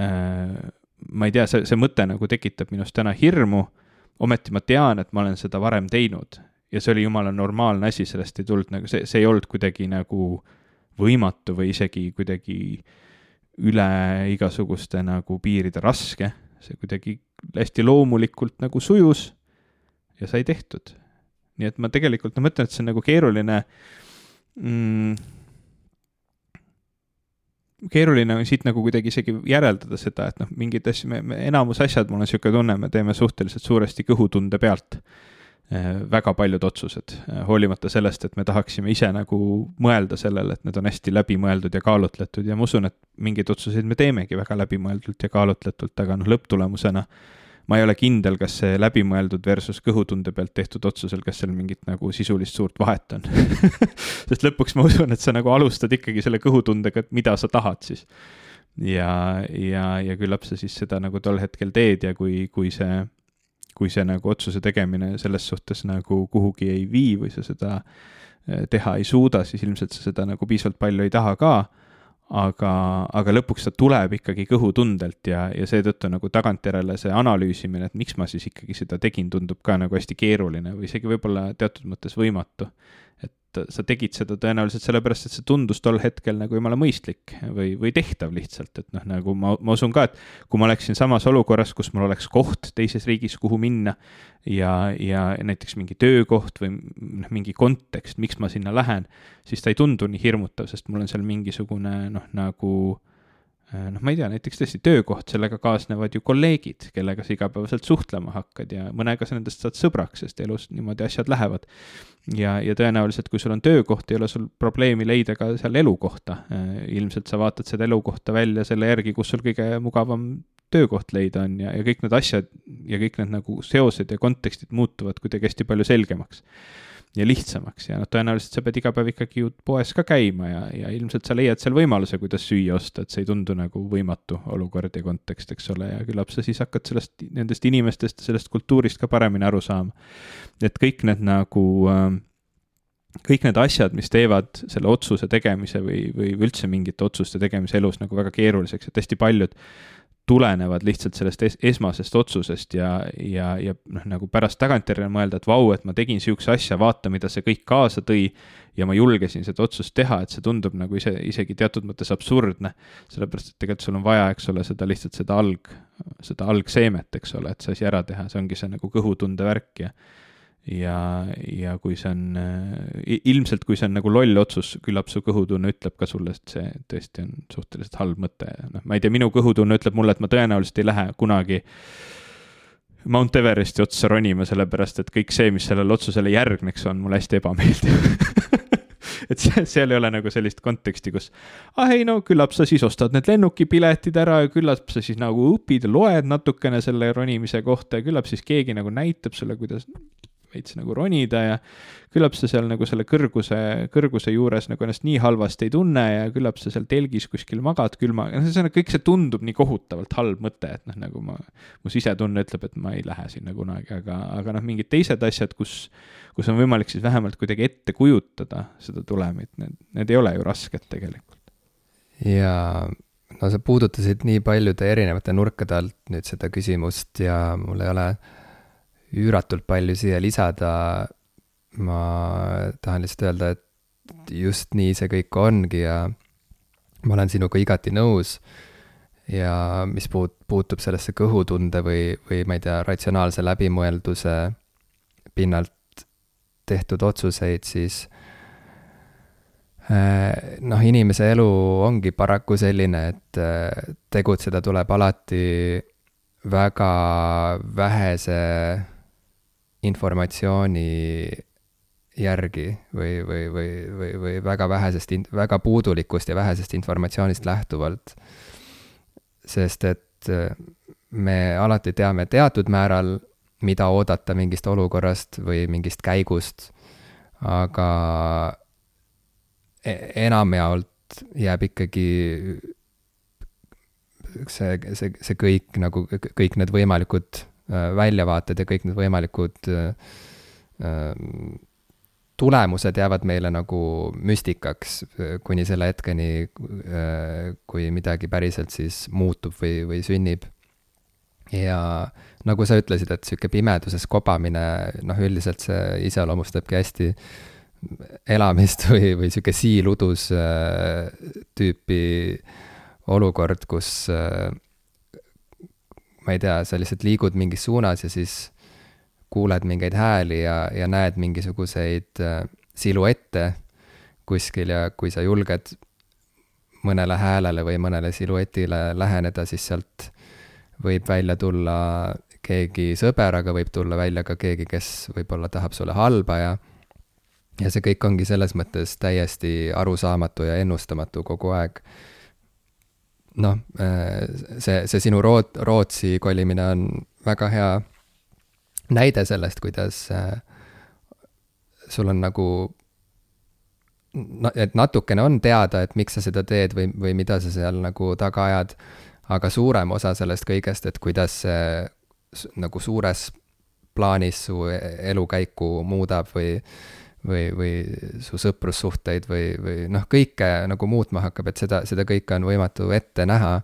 Äh, ma ei tea, see, see mõte nagu tekitab minus täna hirmu. ometi ma tean, et ma olen seda varem teinud ja see oli jumala normaalne asi, sellest ei tulnud nagu see, see ei olnud kuidagi nagu võimatu või isegi kuidagi üle igasuguste nagu piiride raske. see kuidagi hästi loomulikult nagu sujus ja sai tehtud. nii et ma tegelikult, ma mõtlen, et see on nagu keeruline mm, keeruline on siit nagu kuidagi isegi järeldada seda, et noh, mingeid asju, me, me enamus asjad, mul on niisugune tunne, me teeme suhteliselt suuresti kõhutunde pealt. Äh, väga paljud otsused, äh, hoolimata sellest, et me tahaksime ise nagu mõelda sellele, et need on hästi läbimõeldud ja kaalutletud ja ma usun, et mingeid otsuseid me teemegi väga läbimõeldult ja kaalutletult, aga noh, lõpptulemusena ma ei ole kindel, kas see läbimõeldud versus kõhutunde pealt tehtud otsusel, kas seal mingit nagu sisulist suurt vahet on [LAUGHS] sest lõpuks ma usun, et sa nagu alustad ikkagi selle kõhutundega, et mida sa tahad siis. ja, ja, ja küllap sa siis seda nagu tol hetkel teed ja kui, kui see kui see nagu otsuse tegemine selles suhtes nagu kuhugi ei vii või sa seda eh, teha ei suuda, siis ilmselt sa seda nagu piisavalt palju ei taha ka. Aga, aga lõpuks ta tuleb ikkagi kõhutundelt ja, ja seetõttu nagu tagantjärele see analüüsimine, et miks ma siis ikkagi seda tegin, tundub ka nagu hästi keeruline või isegi võib-olla teatud mõttes võimatu et sa tegid seda tõenäoliselt sellepärast, et see tundus tol hetkel nagu jumala mõistlik või, või tehtav lihtsalt, et noh, nagu ma, ma usun ka, et kui ma oleksin samas olukorras, kus mul oleks koht teises riigis, kuhu minna ja, ja näiteks mingi töökoht või noh, mingi kontekst, miks ma sinna lähen, siis ta ei tundu nii hirmutav, sest mul on seal mingisugune noh, nagu Äh, noh, ma ei tea, näiteks tõesti töökoht, sellega kaasnevad ju kolleegid, kellega sa igapäevaselt suhtlema hakkad ja mõnega sa nendest saad sõbraks, sest elus niimoodi asjad lähevad. ja, ja tõenäoliselt, kui sul on töökoht, ei ole sul probleemi leida ka seal elukohta. Äh, ilmselt sa vaatad seda elukohta välja selle järgi, kus sul kõige mugavam töökoht leida on ja, ja kõik need asjad ja kõik need nagu seosed ja kontekstid muutuvad kuidagi hästi palju selgemaks ja lihtsamaks ja noh, tõenäoliselt sa pead iga päev ikkagi ju poes ka käima ja, ja ilmselt sa leiad seal võimaluse, kuidas süüa osta, et see ei tundu nagu võimatu olukord ja kontekst, eks ole, ja küllap sa siis hakkad sellest, nendest inimestest ja sellest kultuurist ka paremini aru saama. et kõik need nagu äh, kõik need asjad, mis teevad selle otsuse tegemise või, või üldse mingite otsuste tegemise elus nagu väga keeruliseks, et hästi paljud tulenevad lihtsalt sellest es esmasest otsusest ja, ja, ja noh, nagu pärast tagantjärele mõelda, et vau, et ma tegin sihukese asja, vaata, mida see kõik kaasa tõi. ja ma julgesin seda otsust teha, et see tundub nagu ise, isegi teatud mõttes absurdne. sellepärast, et tegelikult sul on vaja, eks ole, seda lihtsalt seda alg, seda algseemet, eks ole, et see asi ära teha, see ongi see nagu kõhutunde värk ja ja, ja kui see on, ilmselt kui see on nagu loll otsus, küllap su kõhutunne ütleb ka sulle, et see tõesti on suhteliselt halb mõte, noh, ma ei tea, minu kõhutunne ütleb mulle, et ma tõenäoliselt ei lähe kunagi Mount Everesti otsa ronima, sellepärast et kõik see, mis sellele otsusele järgneks, on mulle hästi ebameeldiv [LAUGHS] et seal ei ole nagu sellist konteksti, kus ah ei no küllap sa siis ostad need lennukipiletid ära ja küllap sa siis nagu õpid ja loed natukene selle ronimise kohta ja küllap siis keegi nagu näitab sulle, kuidas veits nagu ronida ja küllap sa seal nagu selle kõrguse, kõrguse juures nagu ennast nii halvasti ei tunne ja küllap sa seal telgis kuskil magad külma, ühesõnaga kõik see tundub nii kohutavalt halb mõte, et noh, nagu ma, mu sisetunne ütleb, et ma ei lähe sinna kunagi, aga, aga noh, mingid teised asjad, kus, kus on võimalik siis vähemalt kuidagi ette kujutada seda tulemit, need, need ei ole ju rasked tegelikult. ja no sa puudutasid nii paljude erinevate nurkade alt nüüd seda küsimust ja mul ei ole üüratult palju siia lisada. ma tahan lihtsalt öelda, et just nii see kõik ongi ja ma olen sinuga igati nõus. ja mis puut-, puutub sellesse kõhutunde või, või ma ei tea, ratsionaalse läbimõelduse pinnalt tehtud otsuseid, siis eh, noh, inimese elu ongi paraku selline, et eh, tegutseda tuleb alati väga vähese informatsiooni järgi või, või, või, või, või väga vähesest, väga puudulikust ja vähesest informatsioonist lähtuvalt. sest et äh, me alati teame teatud määral, mida oodata mingist olukorrast või mingist käigust, aga e-, enamjaolt jääb ikkagi see, see, see kõik nagu, kõik need võimalikud väljavaated ja kõik need võimalikud äh, ähm, tulemused jäävad meile nagu müstikaks äh, kuni selle hetkeni, kui midagi päriselt siis muutub või, või sünnib. ja nagu sa ütlesid, et sihuke pimeduses kobamine, noh, üldiselt see iseloomustabki hästi elamist või, või sihuke siiludus tüüpi olukord, kus ma ei tea, sa lihtsalt liigud mingis suunas ja siis kuuled mingeid hääli ja, ja näed mingisuguseid äh, siluette kuskil ja kui sa julged mõnele häälele või mõnele siluetile läheneda, siis sealt võib välja tulla keegi sõber, aga võib tulla välja ka keegi, kes võib-olla tahab sulle halba ja ja see kõik ongi selles mõttes täiesti arusaamatu ja ennustamatu kogu aeg. Noh, see, see sinu Root-, Rootsi kolimine on väga hea näide sellest, kuidas äh, sul on nagu et natukene on teada, et miks sa seda teed või, või mida sa seal nagu taga ajad, aga suurem osa sellest kõigest, et kuidas see nagu suures plaanis su elukäiku muudab või või, või su sõprussuhteid või, või noh, kõike nagu muutma hakkab, et seda, seda kõike on võimatu ette näha.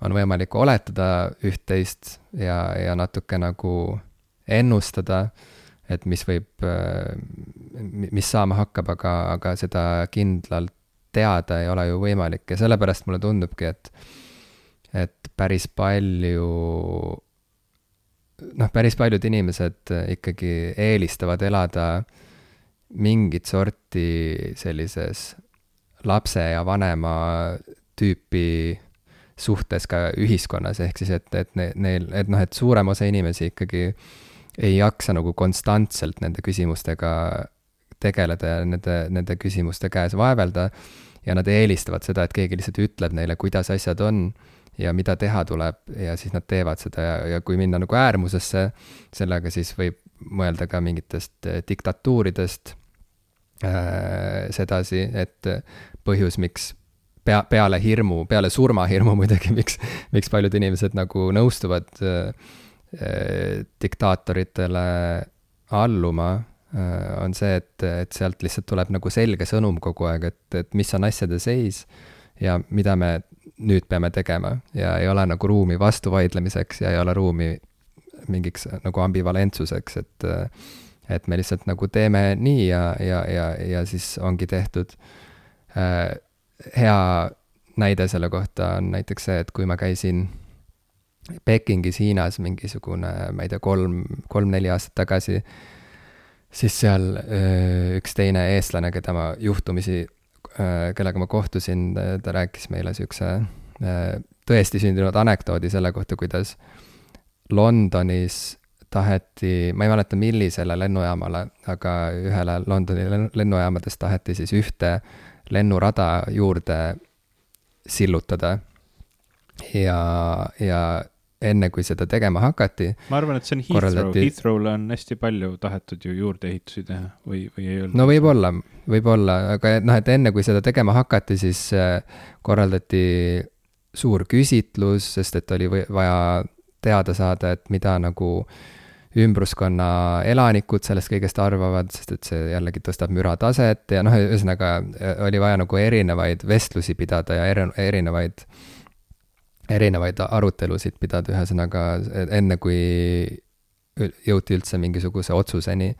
on võimalik oletada üht-teist ja, ja natuke nagu ennustada, et mis võib, mis saama hakkab, aga, aga seda kindlalt teada ei ole ju võimalik ja sellepärast mulle tundubki, et, et päris palju noh, päris paljud inimesed ikkagi eelistavad elada äh, mingit sorti sellises lapse ja vanema tüüpi suhtes ka ühiskonnas, ehk siis et, et neil, et noh, et suurem osa inimesi ikkagi ei jaksa nagu konstantselt nende küsimustega tegeleda ja nende, nende küsimuste käes vaevelda. ja nad eelistavad seda, et keegi lihtsalt ütleb neile, kuidas asjad on ja mida teha tuleb ja siis nad teevad seda ja, ja kui minna nagu äärmusesse sellega, siis võib mõelda ka mingitest diktatuuridest sedasi, et põhjus, miks pea, peale hirmu, peale surmahirmu [LAUGHS] muidugi, miks, miks paljud inimesed nagu nõustuvad äh, diktaatoritele alluma äh,, on see, et, et sealt lihtsalt tuleb nagu selge sõnum kogu aeg, et, et mis on asjade seis ja mida me nüüd peame tegema. Ja ei ole nagu ruumi vastuvaidlemiseks ja ei ole ruumi mingiks nagu ambivalentsuseks, et äh, et me lihtsalt nagu teeme nii ja, ja, ja, ja siis ongi tehtud. Äh, hea näide selle kohta on näiteks see, et kui ma käisin Pekingis Hiinas mingisugune, ma ei tea, kolm, kolm-neli aastat tagasi, siis seal äh, üks teine eestlane, keda ma juhtumisi, äh, kellega ma kohtusin, ta rääkis meile niisuguse tõesti sündinud anekdoodi selle kohta, kuidas Londonis taheti, ma ei mäleta, millisele lennujaamale, aga ühele Londoni lennujaamadest taheti siis ühte lennurada juurde sillutada. ja, ja enne, kui seda tegema hakati. ma arvan, et see on Heathrow Heathrow'le on hästi palju tahetud ju juurdeehitusi teha või, või ei olnud? no võib-olla, võib-olla, aga noh, et enne kui seda tegema hakati, siis äh, korraldati suur küsitlus, sest et oli vaja teada saada, et mida nagu äh, ümbruskonna elanikud sellest kõigest arvavad, sest et see jällegi tõstab mürataset ja noh, ühesõnaga oli vaja nagu erinevaid vestlusi pidada ja erinevaid, erinevaid arutelusid pidada, ühesõnaga enne, kui jõuti üldse mingisuguse otsuseni.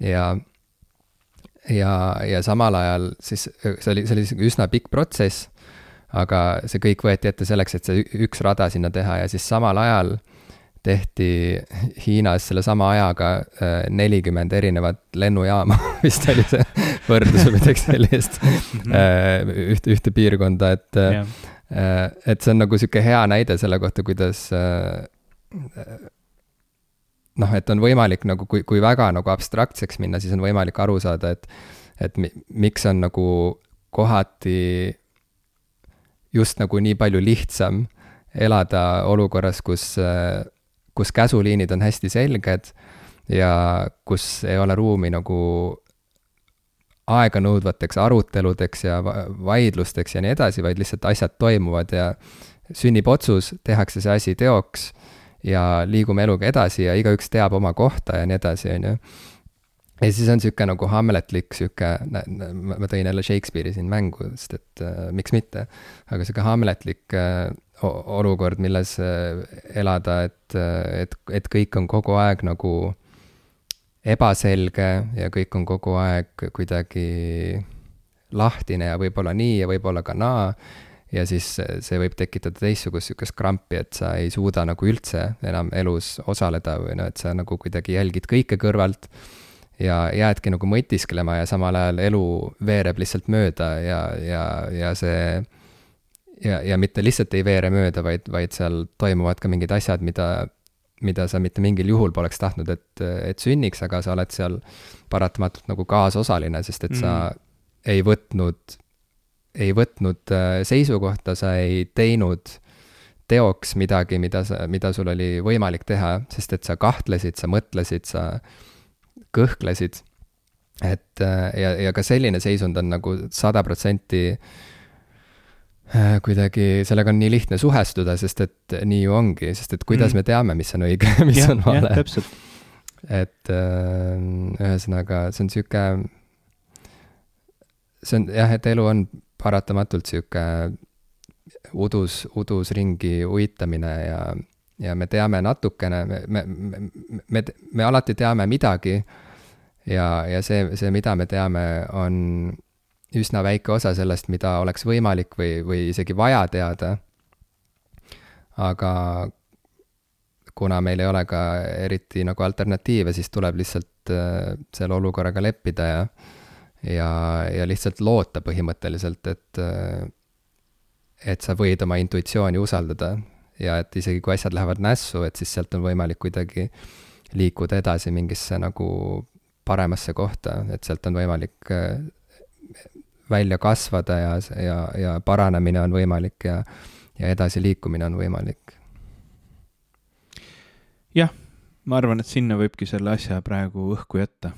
Ja ja, ja samal ajal siis see oli, see oli üsna pikk protsess, aga see kõik võeti ette selleks, et see üks rada sinna teha ja siis samal ajal äh, tehti Hiinas sellesama ajaga äh, nelikümmend erinevat lennujaama [LAUGHS] vist oli see võrdlus või midagi sellist mhm. äh, ühte, ühte piirkonda, et yeah. Äh, et see on nagu sihuke hea näide selle kohta, kuidas noh, et on võimalik nagu, kui, kui väga nagu abstraktseks minna, siis on võimalik aru saada, et et mi, miks on nagu kohati just nagu nii palju lihtsam elada olukorras, kus kus käsuliinid on hästi selged ja kus ei ole ruumi nagu aeganõudvateks aruteludeks ja vaidlusteks ja nii edasi, vaid lihtsalt asjad toimuvad ja sünnib otsus, tehakse see asi teoks ja liigume eluga edasi ja igaüks teab oma kohta ja nii edasi, on ju. ja siis on niisugune nagu hamletlik sihuke, ma tõin jälle Shakespeare'i siin mängu, sest et äh, miks mitte, aga sihuke hamletlik äh, olukord, milles äh, elada, et, äh, et, et kõik on kogu aeg nagu ebaselge ja kõik on kogu aeg kuidagi lahtine ja võib-olla nii ja võib-olla ka naa. ja siis see võib tekitada teistsugust sihukest krampi, et sa ei suuda nagu üldse enam elus osaleda või noh, et sa nagu kuidagi jälgid kõike kõrvalt. ja jäädki nagu mõtisklema ja samal ajal elu veereb lihtsalt mööda ja, ja, ja see ja, ja mitte lihtsalt ei veere mööda, vaid, vaid seal toimuvad ka mingid asjad, mida mida sa mitte mingil juhul poleks tahtnud, et, et sünniks, aga sa oled seal paratamatult nagu kaasosaline, sest et mm. sa ei võtnud, ei võtnud äh, seisukohta, sa ei teinud teoks midagi, mida sa, mida sul oli võimalik teha, sest et sa kahtlesid, sa mõtlesid, sa kõhklesid. et äh, ja, ja ka selline seisund on nagu sada protsenti kuidagi sellega on nii lihtne suhestuda, sest et nii ju ongi, sest et kuidas mm. me teame, mis on õige ja mis ja, on vale. et äh, ühesõnaga, see on sihuke, see on jah, et elu on paratamatult sihuke udus, udus ringi uitamine ja, ja me teame natukene, me, me, me, me, me alati teame midagi ja, ja see, see, mida me teame, on üsna väike osa sellest, mida oleks võimalik või, või isegi vaja teada. aga kuna meil ei ole ka eriti nagu alternatiive, siis tuleb lihtsalt äh, selle olukorraga leppida ja, ja, ja lihtsalt loota põhimõtteliselt, et, äh, et sa võid oma intuitsiooni usaldada ja et isegi kui asjad lähevad nässu, et siis sealt on võimalik kuidagi liikuda edasi mingisse nagu paremasse kohta, et sealt on võimalik äh, välja kasvada ja, ja, ja paranemine on võimalik ja, ja edasiliikumine on võimalik. jah, ma arvan, et sinna võibki selle asja praegu õhku jätta.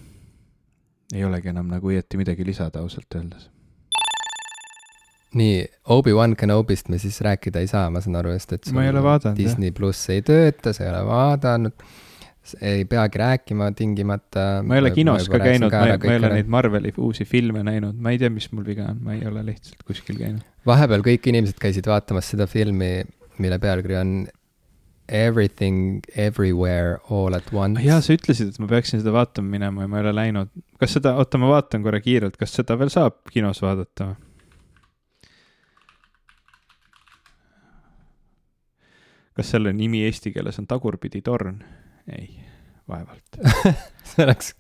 ei olegi enam nagu õieti midagi lisada ausalt öeldes. nii, Obi-Wan Kenobist me siis rääkida ei saa, ma saan aru, sest et ma ei ole vaadanud, Disney pluss ei tööta, sa ei ole vaadanud ei peagi rääkima tingimata. ma ei ole kinos ka käinud, ma, ma ei ole neid Marveli uusi filme näinud, ma ei tea, mis mul viga on, ma ei ole lihtsalt kuskil käinud. vahepeal kõik inimesed käisid vaatamas seda filmi, mille pealkiri on Everything Everywhere All at Once. jaa, sa ütlesid, et ma peaksin seda vaatama minema ja ma ei ole läinud. kas seda, oota, ma vaatan korra kiirelt, kas seda veel saab kinos vaadata kas selle nimi eesti keeles on Tagurpidi torn? Ei, vaevalt [LAUGHS] see oleks,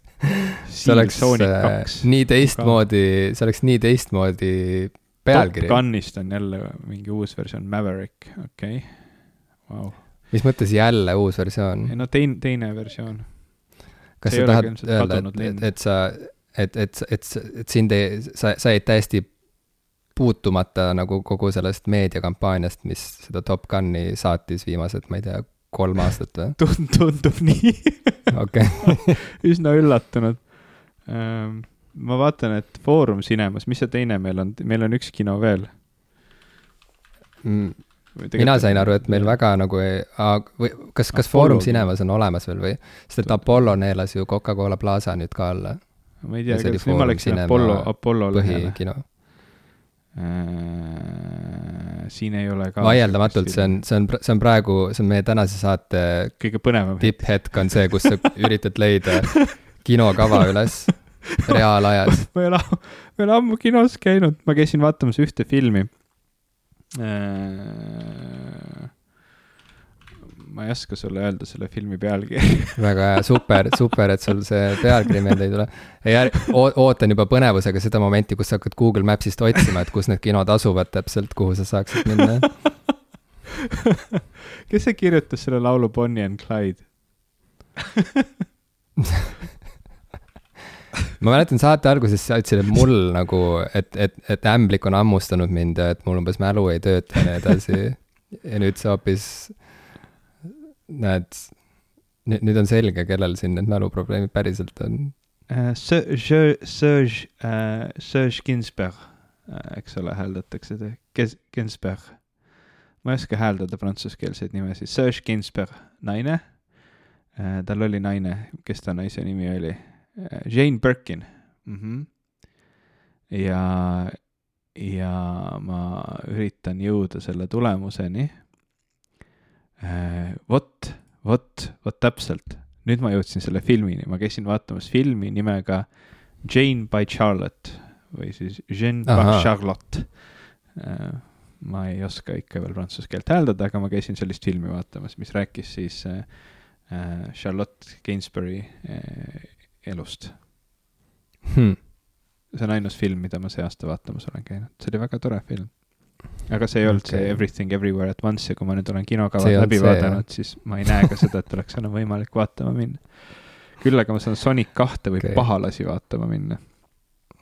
see oleks äh, nii teistmoodi, see oleks nii teistmoodi pealkiri. Top Gunist on jälle mingi uus versioon, Maverick, okei okay., vau. mis mõttes jälle uus versioon? no teine, teine versioon. kas see sa tahad öelda, et, et, et sa, et, et, et, et sind ei, sa, sa jäid täiesti puutumata nagu kogu sellest meediakampaaniast, mis seda Top Guni saatis viimased, ma ei tea, kolm aastat või Tund,? tundub nii okei [LAUGHS] üsna üllatunud ähm,. ma vaatan, et Foorum Cinemas, mis see teine meil on, meil on üks kino veel mm,. mina sain aru, et meil väga nagu ei, või kas, kas Foorum Cinemas on olemas veel või? sest et Apollo neelas ju Coca-Cola Plaza nüüd ka alla. ma ei tea, kas nüüd ma läksin Apollo, Apollo põhikino Äh, siin ei ole ka. vaieldamatult, see on, see on, see on praegu, see on meie tänase saate. kõige põnevam. tipphetk on see, kus sa üritad leida kinokava üles reaalajas. [LAUGHS] ma ei ole, ma ei ole ammu kinos käinud, ma käisin vaatamas ühte filmi äh, ma ei oska sulle öelda selle filmi pealkiri [LAUGHS] väga hea, super, super, et sul see pealkiri meelde ei tule. ei, ootan juba põnevusega seda momenti, kus sa hakkad Google Maps'ist otsima, et kus need kinod asuvad täpselt, kuhu sa saaksid minna [LAUGHS] kes see kirjutas selle laulu Bonnie and Clyde [LAUGHS] ma mäletan saate alguses sa ütlesid, et mul nagu, et, et, et ämblik on hammustanud mind ja et mul umbes mälu ei tööta ja nii edasi. ja nüüd sa hoopis näed, nüüd, nüüd on selge, kellel siin need mäluprobleemid päriselt on uh,. Serge, Serge uh,, Serge Ginsberg uh,, eks ole, hääldatakse ta, Ginsberg. ma ei oska hääldada prantsuskeelseid nimesid, Serge Ginsberg, naine uh,. tal oli naine, kes ta naise nimi oli uh,? Jane Birkin mm. -hmm. ja, ja ma üritan jõuda selle tulemuseni Äh, vot, vot, vot täpselt, nüüd ma jõudsin selle filmini, ma käisin vaatamas filmi nimega Jane by Charlotte või siis Jean by Charlotte. Äh, ma ei oska ikka veel prantsuse keelt hääldada, aga ma käisin sellist filmi vaatamas, mis rääkis siis äh, Charlotte Gainsbury elust. Hmm.. see on ainus film, mida ma see aasta vaatamas olen käinud, see oli väga tore film aga see ei olnud okay. see Everything Everywhere at Once ja kui ma nüüd olen kinokavad läbi vaadanud, siis ma ei näe ka seda, et oleks enam võimalik vaatama minna. küll aga ma saan Sonic kahte või okay. Pahalasi vaatama minna.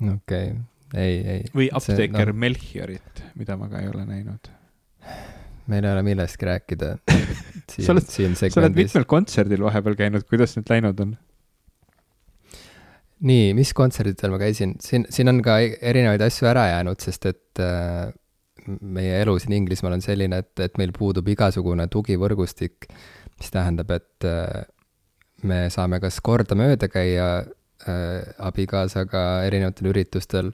okei okay., ei, ei. või apteeker no... Melchiorit, mida ma ka ei ole näinud. meil ei ole millestki rääkida [LAUGHS] siin, sa oled, sa oled mitmel kontserdil vahepeal käinud, kuidas need läinud on? nii, mis kontserditel ma käisin, siin, siin on ka e-, erinevaid asju ära jäänud, sest et äh, meie elu siin Inglismaal on selline, et, et meil puudub igasugune tugivõrgustik, mis tähendab, et äh, me saame kas kordamööda käia äh, abikaasaga erinevatel üritustel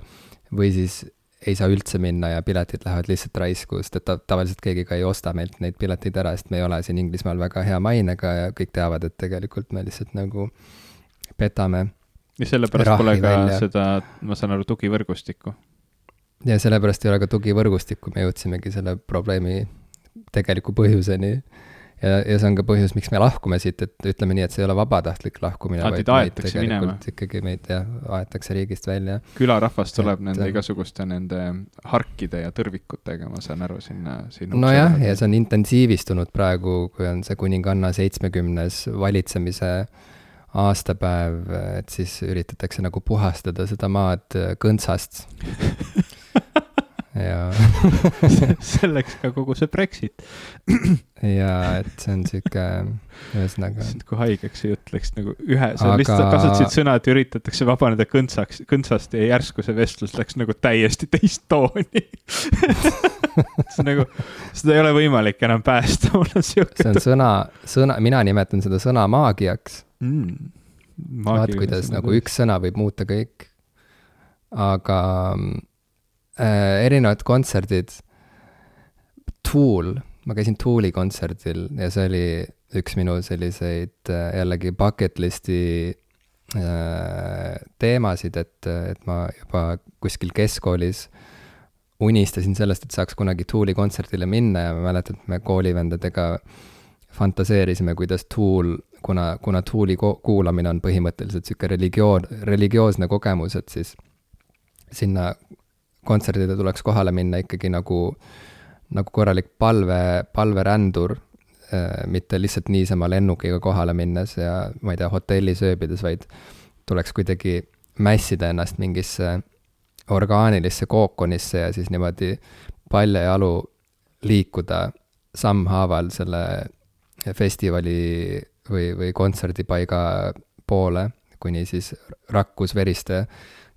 või siis ei saa üldse minna ja piletid lähevad lihtsalt raisku, sest et ta, tavaliselt keegi ka ei osta meilt neid pileteid ära, sest me ei ole siin Inglismaal väga hea mainega ja kõik teavad, et tegelikult me lihtsalt nagu petame ja sellepärast pole ka välja. seda, ma saan aru, tugivõrgustikku. Ja sellepärast ei ole ka tugivõrgustikku, me jõudsimegi selle probleemi tegeliku põhjuseni. ja, ja see on ka põhjus, miks me lahkume siit, et ütleme nii, et see ei ole vabatahtlik lahkumine. vaid aetakse minema. ikkagi meid jah, aetakse riigist välja. külarahvas tuleb et, nende igasuguste nende harkide ja tõrvikutega, ma saan aru, sinna, sinna. nojah, ja see on intensiivistunud praegu, kui on see kuninganna seitsmekümnes valitsemise aastapäev, et siis üritatakse nagu puhastada seda maad kõntsast [LAUGHS] ja [LAUGHS] selleks ka kogu see Brexit [CLEARS THROAT] ja et see on sihuke, ühesõnaga. kui haigeks see jutt läks nagu ühe, sa Aga... lihtsalt kasutasid sõna, et üritatakse vabaneda kõntsaks, kõntsast ja järsku see vestlus läks nagu täiesti teist tooni [LAUGHS] see nagu, seda ei ole võimalik enam päästa, mul on sihuke. see on sõna, sõna, mina nimetan seda sõna maagiaks mm,. vaat kuidas nagu üks sõna võib muuta kõik. aga äh, erinevad kontserdid, Tool, ma käisin Tooli kontserdil ja see oli üks minu selliseid äh, jällegi bucket list'i äh, teemasid, et, et ma juba kuskil keskkoolis unistasin sellest, et saaks kunagi Tooli kontserdile minna ja ma mäletan, et me koolivendadega fantaseerisime, kuidas Tool kuna, kuna Tooli kuulamine on põhimõtteliselt niisugune religioon, religioosne kogemus, et siis sinna kontserdile tuleks kohale minna ikkagi nagu, nagu korralik palve, palverändur, äh, mitte lihtsalt niisama lennukiga kohale minnes ja ma ei tea, hotellis ööbides, vaid tuleks kuidagi mässida ennast mingisse orgaanilisse kookonisse ja siis niimoodi palja jalu liikuda sammhaaval selle festivali või, või kontserdipaiga poole, kuni siis rakkusveriste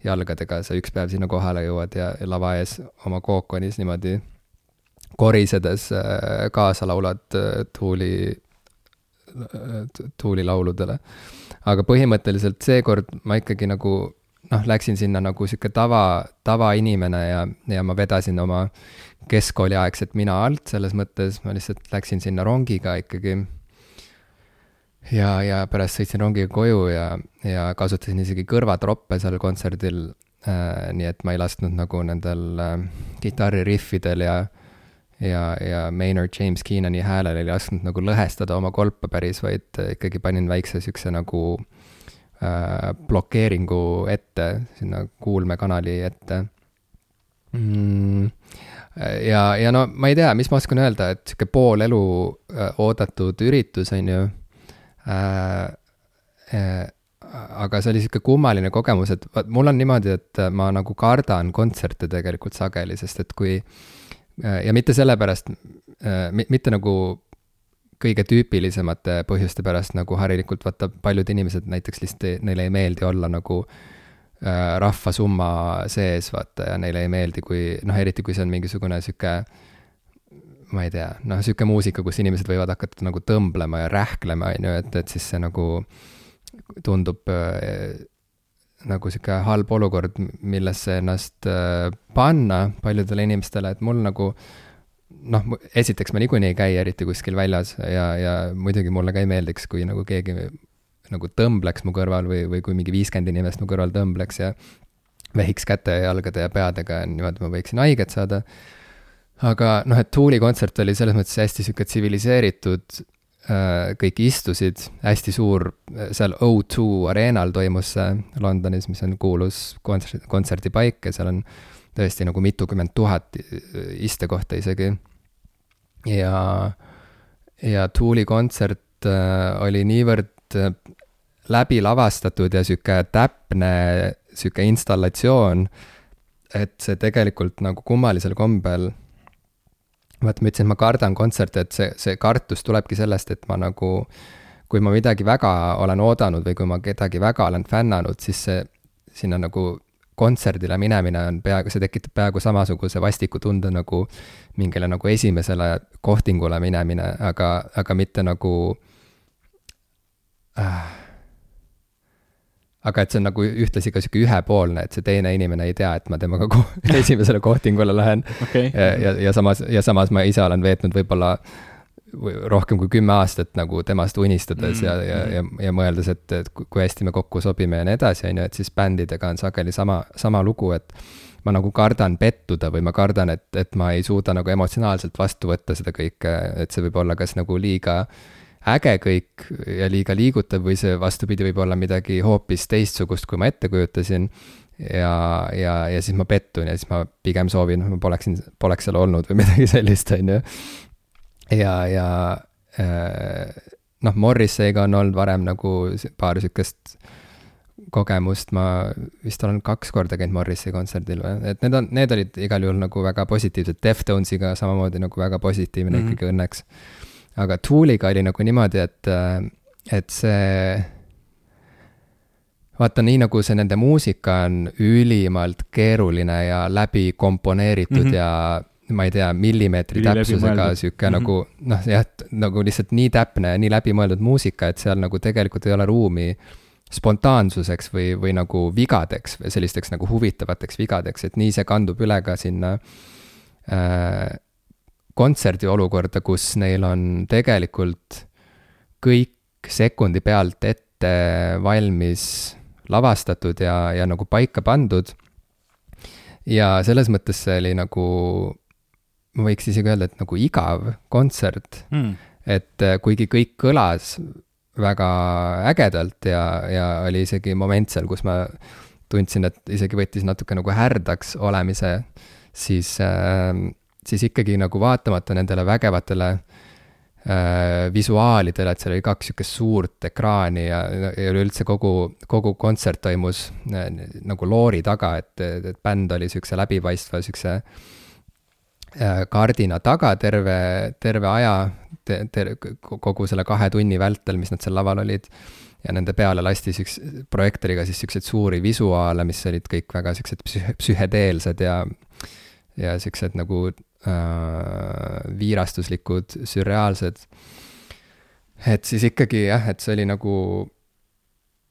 jalgadega sa üks päev sinna kohale jõuad ja, lava ees oma kookonis niimoodi korisedes äh, kaasa laulad äh, tuuli, äh, tuulilauludele. aga põhimõtteliselt seekord ma ikkagi nagu noh, läksin sinna nagu sihuke tava, tavainimene ja, ja ma vedasin oma keskkooliaegset mina alt, selles mõttes ma lihtsalt läksin sinna rongiga ikkagi ja, ja pärast sõitsin rongiga koju ja, ja kasutasin isegi kõrvatroppe seal kontserdil äh,. nii et ma ei lasknud nagu nendel äh, kitarririffidel ja, ja, ja Maynard James Keenani häälel ei lasknud nagu lõhestada oma kolpa päris, vaid äh, ikkagi panin väikse siukse nagu äh, blokeeringu ette, sinna kuulmekanali ette mm ja, ja no ma ei tea, mis ma oskan öelda, et sihuke pool elu äh, oodatud üritus, on ju aga see oli sihuke kummaline kogemus, et vaat mul on niimoodi, et ma nagu kardan kontserte tegelikult sageli, sest et kui äh, ja mitte sellepärast, mitte nagu kõige tüüpilisemate põhjuste pärast, nagu harilikult vaata paljud inimesed näiteks lihtsalt, neile ei meeldi olla nagu äh, rahvasumma sees, vaata, ja neile ei meeldi, kui noh, eriti kui see on mingisugune sihuke äh, ma ei tea, noh, sihuke muusika, kus inimesed võivad hakata nagu tõmblema ja rähklema, on ju, et, et siis see nagu tundub äh, nagu sihuke halb olukord, millesse ennast äh, panna paljudele inimestele, et mul nagu noh, esiteks ma niikuinii ei käi eriti kuskil väljas ja, ja muidugi mulle ka ei meeldiks, kui nagu keegi nagu tõmbleks mu kõrval või, või kui mingi viiskümmend inimest mu kõrval tõmbleks ja vehiks käte ja jalgade ja peadega niimoodi ma võiksin haiget saada aga noh, et Tooli kontsert oli selles mõttes hästi sihuke tsiviliseeritud, äh, kõik istusid, hästi suur, seal O2 areenal toimus see Londonis, mis on kuulus kontsert, kontserdipaik ja seal on tõesti nagu mitukümmend tuhat istekohta isegi. ja, ja Tooli kontsert äh, oli niivõrd äh, läbi lavastatud ja sihuke täpne sihuke installatsioon, et see tegelikult nagu kummalisel kombel vaata, ma ütlesin, et ma kardan kontserte, et see, see kartus tulebki sellest, et ma nagu, kui ma midagi väga olen oodanud või kui ma kedagi väga olen fännanud, siis see, sinna nagu kontserdile minemine on peaaegu, see tekitab peaaegu samasuguse vastiku tunde nagu mingile nagu esimesele kohtingule minemine, aga, aga mitte nagu äh, aga et see on nagu ühtlasi ka sihuke ühepoolne, et see teine inimene ei tea, et ma temaga ko [LAUGHS] esimesele kohtingule lähen. Okay.. ja, ja, ja samas, ja samas ma ise olen veetnud võib-olla rohkem kui kümme aastat nagu temast unistades mm, ja, ja, ja, ja mõeldes, et, et kui hästi me kokku sobime ja nii edasi, on ju, et siis bändidega on sageli sama, sama lugu, et ma nagu kardan pettuda või ma kardan, et, et ma ei suuda nagu emotsionaalselt vastu võtta seda kõike, et see võib olla kas nagu liiga äh, äge kõik ja liiga liigutav või see vastupidi, võib olla midagi hoopis teistsugust, kui ma ette kujutasin. ja, ja, ja siis ma pettun ja siis ma pigem soovin, ma poleksin, poleks seal olnud või [LAUGHS] midagi sellist, on ju. ja, ja äh, noh, Morrisseiga on olnud varem nagu paar sihukest kogemust, ma vist olen kaks korda käinud Morrissey kontserdil või, et need on, need olid igal juhul nagu väga positiivsed, Deftonesiga samamoodi nagu väga positiivne mm -hmm. ikkagi õnneks aga Tooliga oli nagu niimoodi, et, äh, et see vaata, nii nagu see nende muusika on ülimalt keeruline ja läbi komponeeritud mm -hmm. ja ma ei tea, millimeetri Üli täpsusega sihuke mm -hmm. nagu noh, jah, nagu lihtsalt nii täpne ja nii läbimõeldud muusika, et seal nagu tegelikult ei ole ruumi spontaansuseks või, või nagu vigadeks või sellisteks nagu huvitavateks vigadeks, et nii see kandub üle ka sinna äh, kontserdi olukorda, kus neil on tegelikult kõik sekundi pealt ette valmis lavastatud ja, ja nagu paika pandud. ja selles mõttes see oli nagu, ma võiks isegi öelda, et nagu igav kontsert mm.. et äh, kuigi kõik kõlas väga ägedalt ja, ja oli isegi moment seal, kus ma tundsin, et isegi võttis natuke nagu härdaks olemise, siis äh, siis ikkagi nagu vaatamata nendele vägevatele äh, visuaalidele, et seal oli kaks sihukest suurt ekraani ja, ja üleüldse kogu, kogu kontsert toimus äh, nagu loori taga, et, et bänd oli sihukese läbipaistva sihukese äh, kardina taga terve, terve aja te,, ter-, kogu selle kahe tunni vältel, mis nad seal laval olid. ja nende peale lasti siukse projektoriga siis siukseid suuri visuaale, mis olid kõik väga siuksed psüh-, psühhedeelsed ja ja siuksed nagu viirastuslikud, sürreaalsed. et siis ikkagi jah, et see oli nagu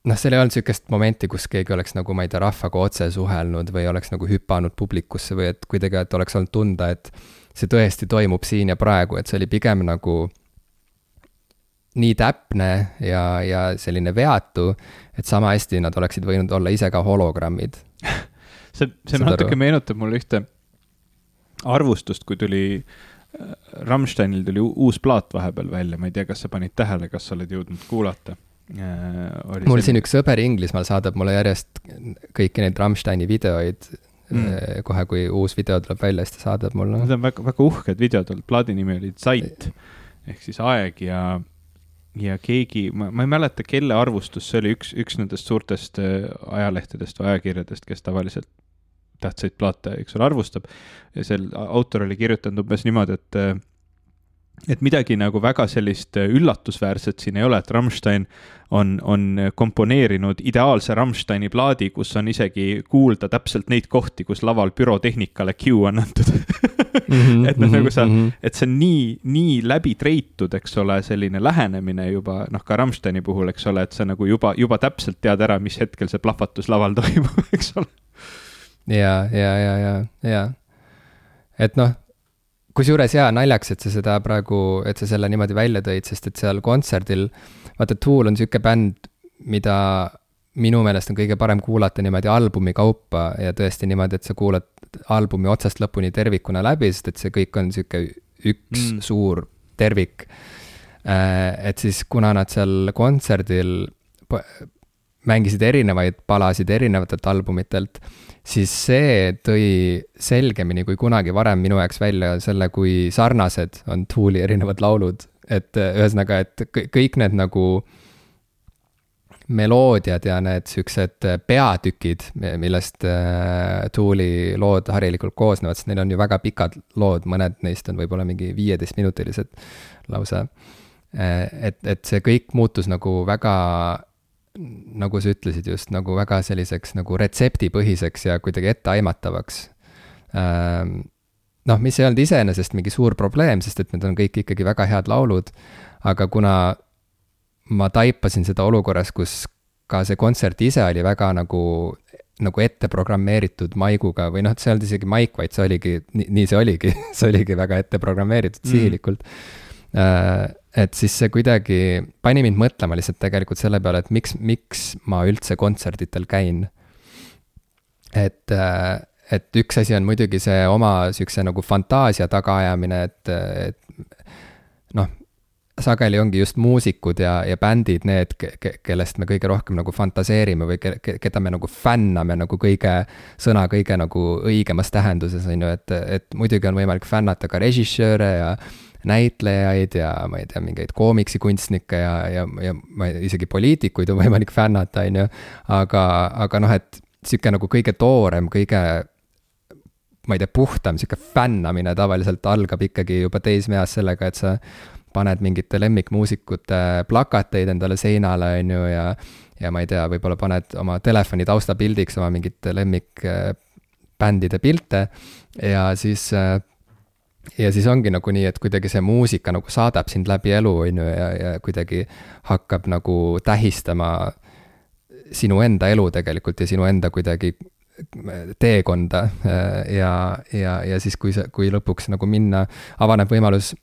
noh, seal ei olnud sihukest momenti, kus keegi oleks nagu, ma ei tea, rahvaga otse suhelnud või oleks nagu hüpanud publikusse või et kuidagi, et oleks olnud tunda, et see tõesti toimub siin ja praegu, et see oli pigem nagu nii täpne ja, ja selline veatu, et sama hästi nad oleksid võinud olla ise ka hologrammid [LAUGHS] see, see natuke meenutab mulle ühte arvustust, kui tuli äh, Rammsteinil tuli uus plaat vahepeal välja, ma ei tea, kas sa panid tähele, kas sa oled jõudnud kuulata? Äh, mul siin üks sõber Inglismaal saadab mulle järjest kõiki neid Rammsteini videoid mm.. Äh, kohe, kui uus video tuleb välja, siis ta saadab mulle. Need on väga, väga uhked videod olnud, plaadi nimi oli Zeit ehk siis aeg ja, ja keegi, ma, ma ei mäleta, kelle arvustus see oli, üks, üks nendest suurtest ajalehtedest või ajakirjadest, kes tavaliselt tähtsaid plaate, eks ole, arvustab. ja seal autor oli kirjutanud umbes niimoodi, et et midagi nagu väga sellist üllatusväärset siin ei ole, et Rammstein on, on komponeerinud ideaalse Rammsteini plaadi, kus on isegi kuulda täpselt neid kohti, kus laval pürotehnikale cue on antud mm. -hmm, [LAUGHS] et noh, nagu sa mm, -hmm. et see on nii, nii läbi treitud, eks ole, selline lähenemine juba noh, ka Rammsteini puhul, eks ole, et sa nagu juba, juba täpselt tead ära, mis hetkel see plahvatus laval [LAUGHS] toimub, eks ole ja, ja, ja, ja, ja. et noh, kusjuures jaa, naljaks, et sa seda praegu, et sa selle niimoodi välja tõid, sest et seal kontserdil, vaata, Tool on sihuke bänd, mida minu meelest on kõige parem kuulata niimoodi albumi kaupa ja tõesti niimoodi, et sa kuulad albumi otsast lõpuni tervikuna läbi, sest et see kõik on sihuke üks mm. suur tervik. Äh, et siis, kuna nad seal kontserdil mängisid erinevaid palasid erinevatelt albumitelt, siis see tõi selgemini kui kunagi varem minu jaoks välja selle, kui sarnased on Tooli erinevad laulud. et ühesõnaga, et kõik need nagu meloodiad ja need siuksed peatükid, millest äh, Tooli lood harilikult koosnevad, sest neil on ju väga pikad lood, mõned neist on võib-olla mingi viieteistminutilised lausa. Äh, et, et see kõik muutus nagu väga nagu sa ütlesid just, nagu väga selliseks nagu retseptipõhiseks ja kuidagi etteaimatavaks. Ähm, noh, mis ei olnud iseenesest mingi suur probleem, sest et need on kõik ikkagi väga head laulud, aga kuna ma taipasin seda olukorras, kus ka see kontsert ise oli väga nagu, nagu ette programmeeritud maiguga või noh, et see ei olnud isegi maik, vaid see oligi, nii see oligi [LAUGHS] see oligi väga ette programmeeritud mm. sihilikult mm et siis see kuidagi pani mind mõtlema lihtsalt tegelikult selle peale, et miks, miks ma üldse kontserditel käin. et, äh, et üks asi on muidugi see oma sihukese nagu fantaasia tagaajamine, et, et noh, sageli ongi just muusikud ja, ja bändid need, kellest me kõige rohkem nagu fantaseerime või ke, keda me nagu fänname nagu kõige, sõna kõige nagu õigemas tähenduses, on ju, et, et muidugi on võimalik fännata ka režissööre ja näitlejaid ja ma ei tea, mingeid koomiksikunstnikke ja, ja, ja ma ei, isegi poliitikuid on võimalik fännata, on ju. aga, aga noh, et sihuke nagu kõige toorem, kõige ma ei tea, puhtam sihuke fännamine tavaliselt algab ikkagi juba teismeeas sellega, et sa paned mingite lemmikmuusikute plakateid endale seinale, on ju, ja ja ma ei tea, võib-olla paned oma telefoni taustapildiks oma mingite lemmikbändide pilte ja siis äh, ja siis ongi nagu nii, et kuidagi see muusika nagu saadab sind läbi elu, on ju, ja, ja kuidagi hakkab nagu tähistama sinu enda elu tegelikult ja sinu enda kuidagi teekonda. Ja, ja, ja siis, kui see, kui lõpuks nagu minna, avaneb võimalus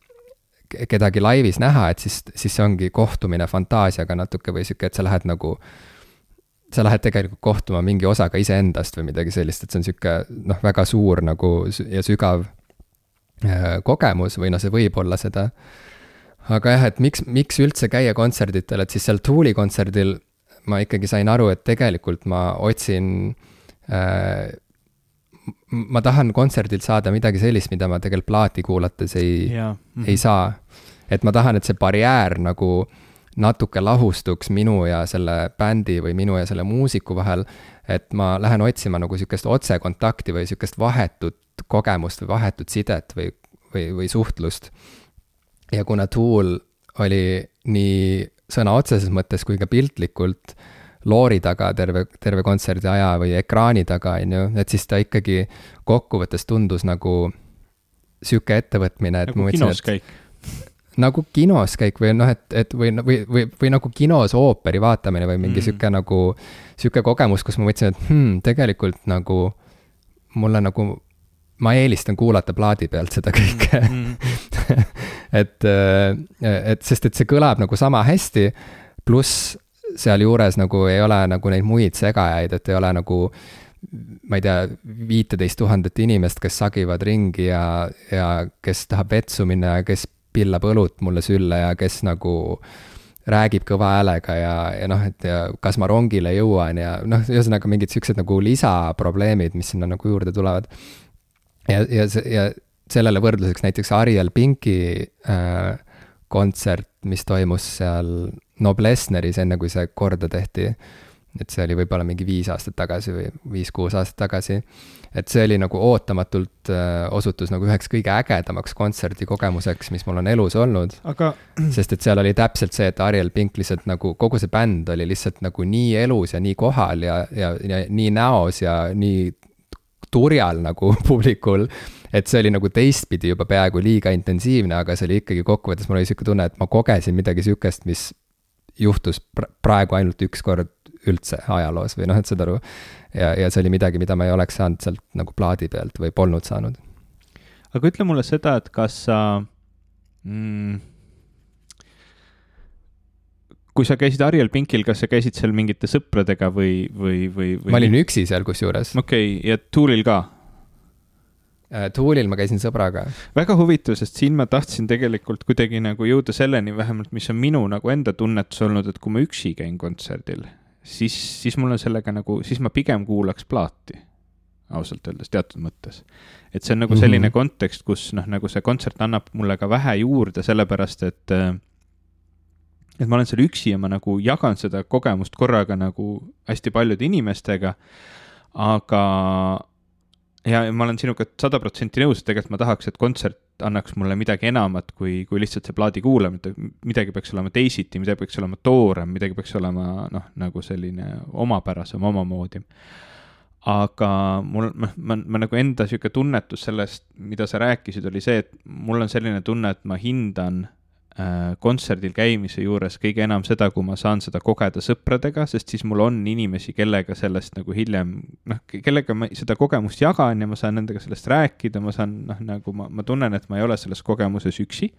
kedagi laivis näha, et siis, siis see ongi kohtumine fantaasiaga natuke või sihuke, et sa lähed nagu, sa lähed tegelikult kohtuma mingi osaga iseendast või midagi sellist, et see on sihuke noh, väga suur nagu ja sügav kogemus või noh, see võib olla seda. aga jah, et miks, miks üldse käia kontserditel, et siis seal Tooli kontserdil ma ikkagi sain aru, et tegelikult ma otsin äh, ma tahan kontserdilt saada midagi sellist, mida ma tegelikult plaati kuulates ei, mm -hmm. ei saa. et ma tahan, et see barjäär nagu natuke lahustuks minu ja selle bändi või minu ja selle muusiku vahel. Et ma lähen otsima nagu sihukest otsekontakti või sihukest vahetut kogemust või vahetut sidet või, või, või suhtlust. ja kuna Tool oli nii sõna otseses mõttes kui ka piltlikult loori taga terve, terve kontserdi aja või ekraani taga, on ju, et siis ta ikkagi kokkuvõttes tundus nagu sihuke ettevõtmine, et nagu kinos käik. Nagu kinos käik või noh, et, et või, või, või, või nagu kinos ooperi vaatamine või mingi mm. sihuke nagu, sihuke kogemus, kus ma mõtlesin, et hmm, tegelikult nagu mulle nagu ma eelistan kuulata plaadi pealt seda kõike mm. -hmm. [LAUGHS] et, äh, et sest, et see kõlab nagu sama hästi, pluss sealjuures nagu ei ole nagu neid muid segajaid, et ei ole nagu ma ei tea, viiteist tuhandet inimest, kes sagivad ringi ja, ja kes tahab vetsu minna ja kes pillab õlut mulle sülle ja kes nagu räägib kõva häälega ja, ja noh, et ja kas ma rongile jõuan ja noh, ühesõnaga mingid siuksed nagu lisaprobleemid, mis sinna nagu juurde tulevad ja, ja ja sellele võrdluseks näiteks Ariel Pinki äh, kontsert, mis toimus seal Noblessneris, enne kui see korda tehti. et see oli võib-olla mingi viis aastat tagasi või viis-kuus aastat tagasi. Et see oli nagu ootamatult äh, osutus nagu üheks kõige ägedamaks kontserdikogemuseks, mis mul on elus olnud. aga. [CLEARS THROAT] sest et seal oli täpselt see, et Ariel Pink lihtsalt nagu, kogu see bänd oli lihtsalt nagu nii elus ja nii kohal ja, ja, ja nii näos ja nii turjal nagu [LAUGHS] publikul. et see oli nagu teistpidi juba peaaegu liiga intensiivne, aga see oli ikkagi kokkuvõttes, mul oli sihuke tunne, et ma kogesin midagi sihukest, mis juhtus praegu ainult üks kord üldse ajaloos või noh, et saad aru. Ja, ja see oli midagi, mida ma ei oleks saanud sealt nagu plaadi pealt või polnud saanud. aga ütle mulle seda, et kas sa mm, kui sa käisid Ariel Pinkil, kas sa käisid seal mingite sõpradega või, või, või, või...? ma olin üksi seal kusjuures. okei okay,, ja Toolil ka? Äh, Toolil ma käisin sõbraga. väga huvitav, sest siin ma tahtsin tegelikult kuidagi nagu jõuda selleni vähemalt, mis on minu nagu enda tunnetus olnud, et kui ma üksi käin kontserdil, siis, siis mul on sellega nagu, siis ma pigem kuulaks plaati ausalt öeldes teatud mõttes. et see on nagu selline mm -hmm. kontekst, kus noh, nagu see kontsert annab mulle ka vähe juurde, sellepärast et et ma olen seal üksi ja ma nagu jagan seda kogemust korraga nagu hästi paljude inimestega, aga ja ma olen sinuga sada protsenti nõus, et tegelikult ma tahaks, et kontsert annaks mulle midagi enamat kui, kui lihtsalt see plaadi kuulamine, midagi peaks olema teisiti, midagi peaks olema toorem, midagi peaks olema noh, nagu selline omapärasem, omamoodi. Aga mul, noh, ma, ma nagu enda sihuke tunnetus sellest, mida sa rääkisid, oli see, et mul on selline tunne, et ma hindan äh, kontserdil käimise juures kõige enam seda, kui ma saan seda kogeda sõpradega, sest siis mul on inimesi, kellega sellest nagu hiljem, noh, kellega ma seda kogemust jagan ja ma saan nendega sellest rääkida, ma saan, noh, nagu ma, ma tunnen, et ma ei ole selles kogemuses üksi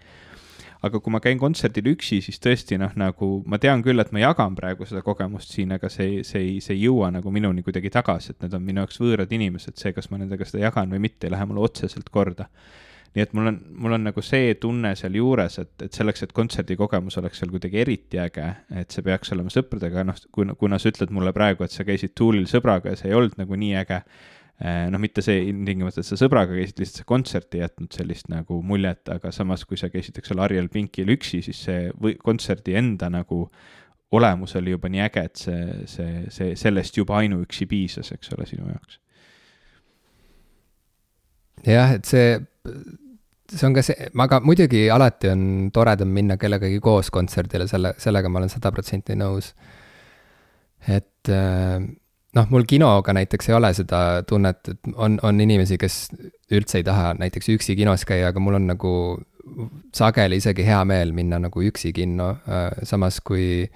aga kui ma käin kontserdil üksi, siis tõesti noh, nagu ma tean küll, et ma jagan praegu seda kogemust siin, aga see, see ei, see ei jõua nagu minuni kuidagi tagasi, et need on minu jaoks võõrad inimesed, see, kas ma nendega seda jagan või mitte, ei lähe mulle otseselt korda. Nii et mul on, mul on nagu see tunne sealjuures, et, et selleks, et kontserdikogemus oleks seal kuidagi eriti äge, et see peaks olema sõpradega, noh, kuna, kuna sa ütled mulle praegu, et sa käisid Toolil sõbraga ja see ei olnud nagu nii äge Äh, noh, mitte see ilmtingimata, et sa sõbraga käisid, lihtsalt see kontsert ei jätnud sellist nagu muljet, aga samas, kui sa käisid, eks ole, Ariel Pinkil üksi, siis see või kontserdi enda nagu olemus oli juba nii äge, et see, see, see, sellest juba ainuüksi piisas, eks ole, sinu jaoks. Jah, et see, see on ka see, aga muidugi alati on toredam minna kellegagi koos kontserdile, selle, sellega ma olen sada protsenti nõus. et äh, noh, mul kinoga näiteks ei ole seda tunnet, et on, on inimesi, kes üldse ei taha näiteks üksi kinos käia, aga mul on nagu sageli isegi hea meel minna nagu üksi kinno, äh, samas kui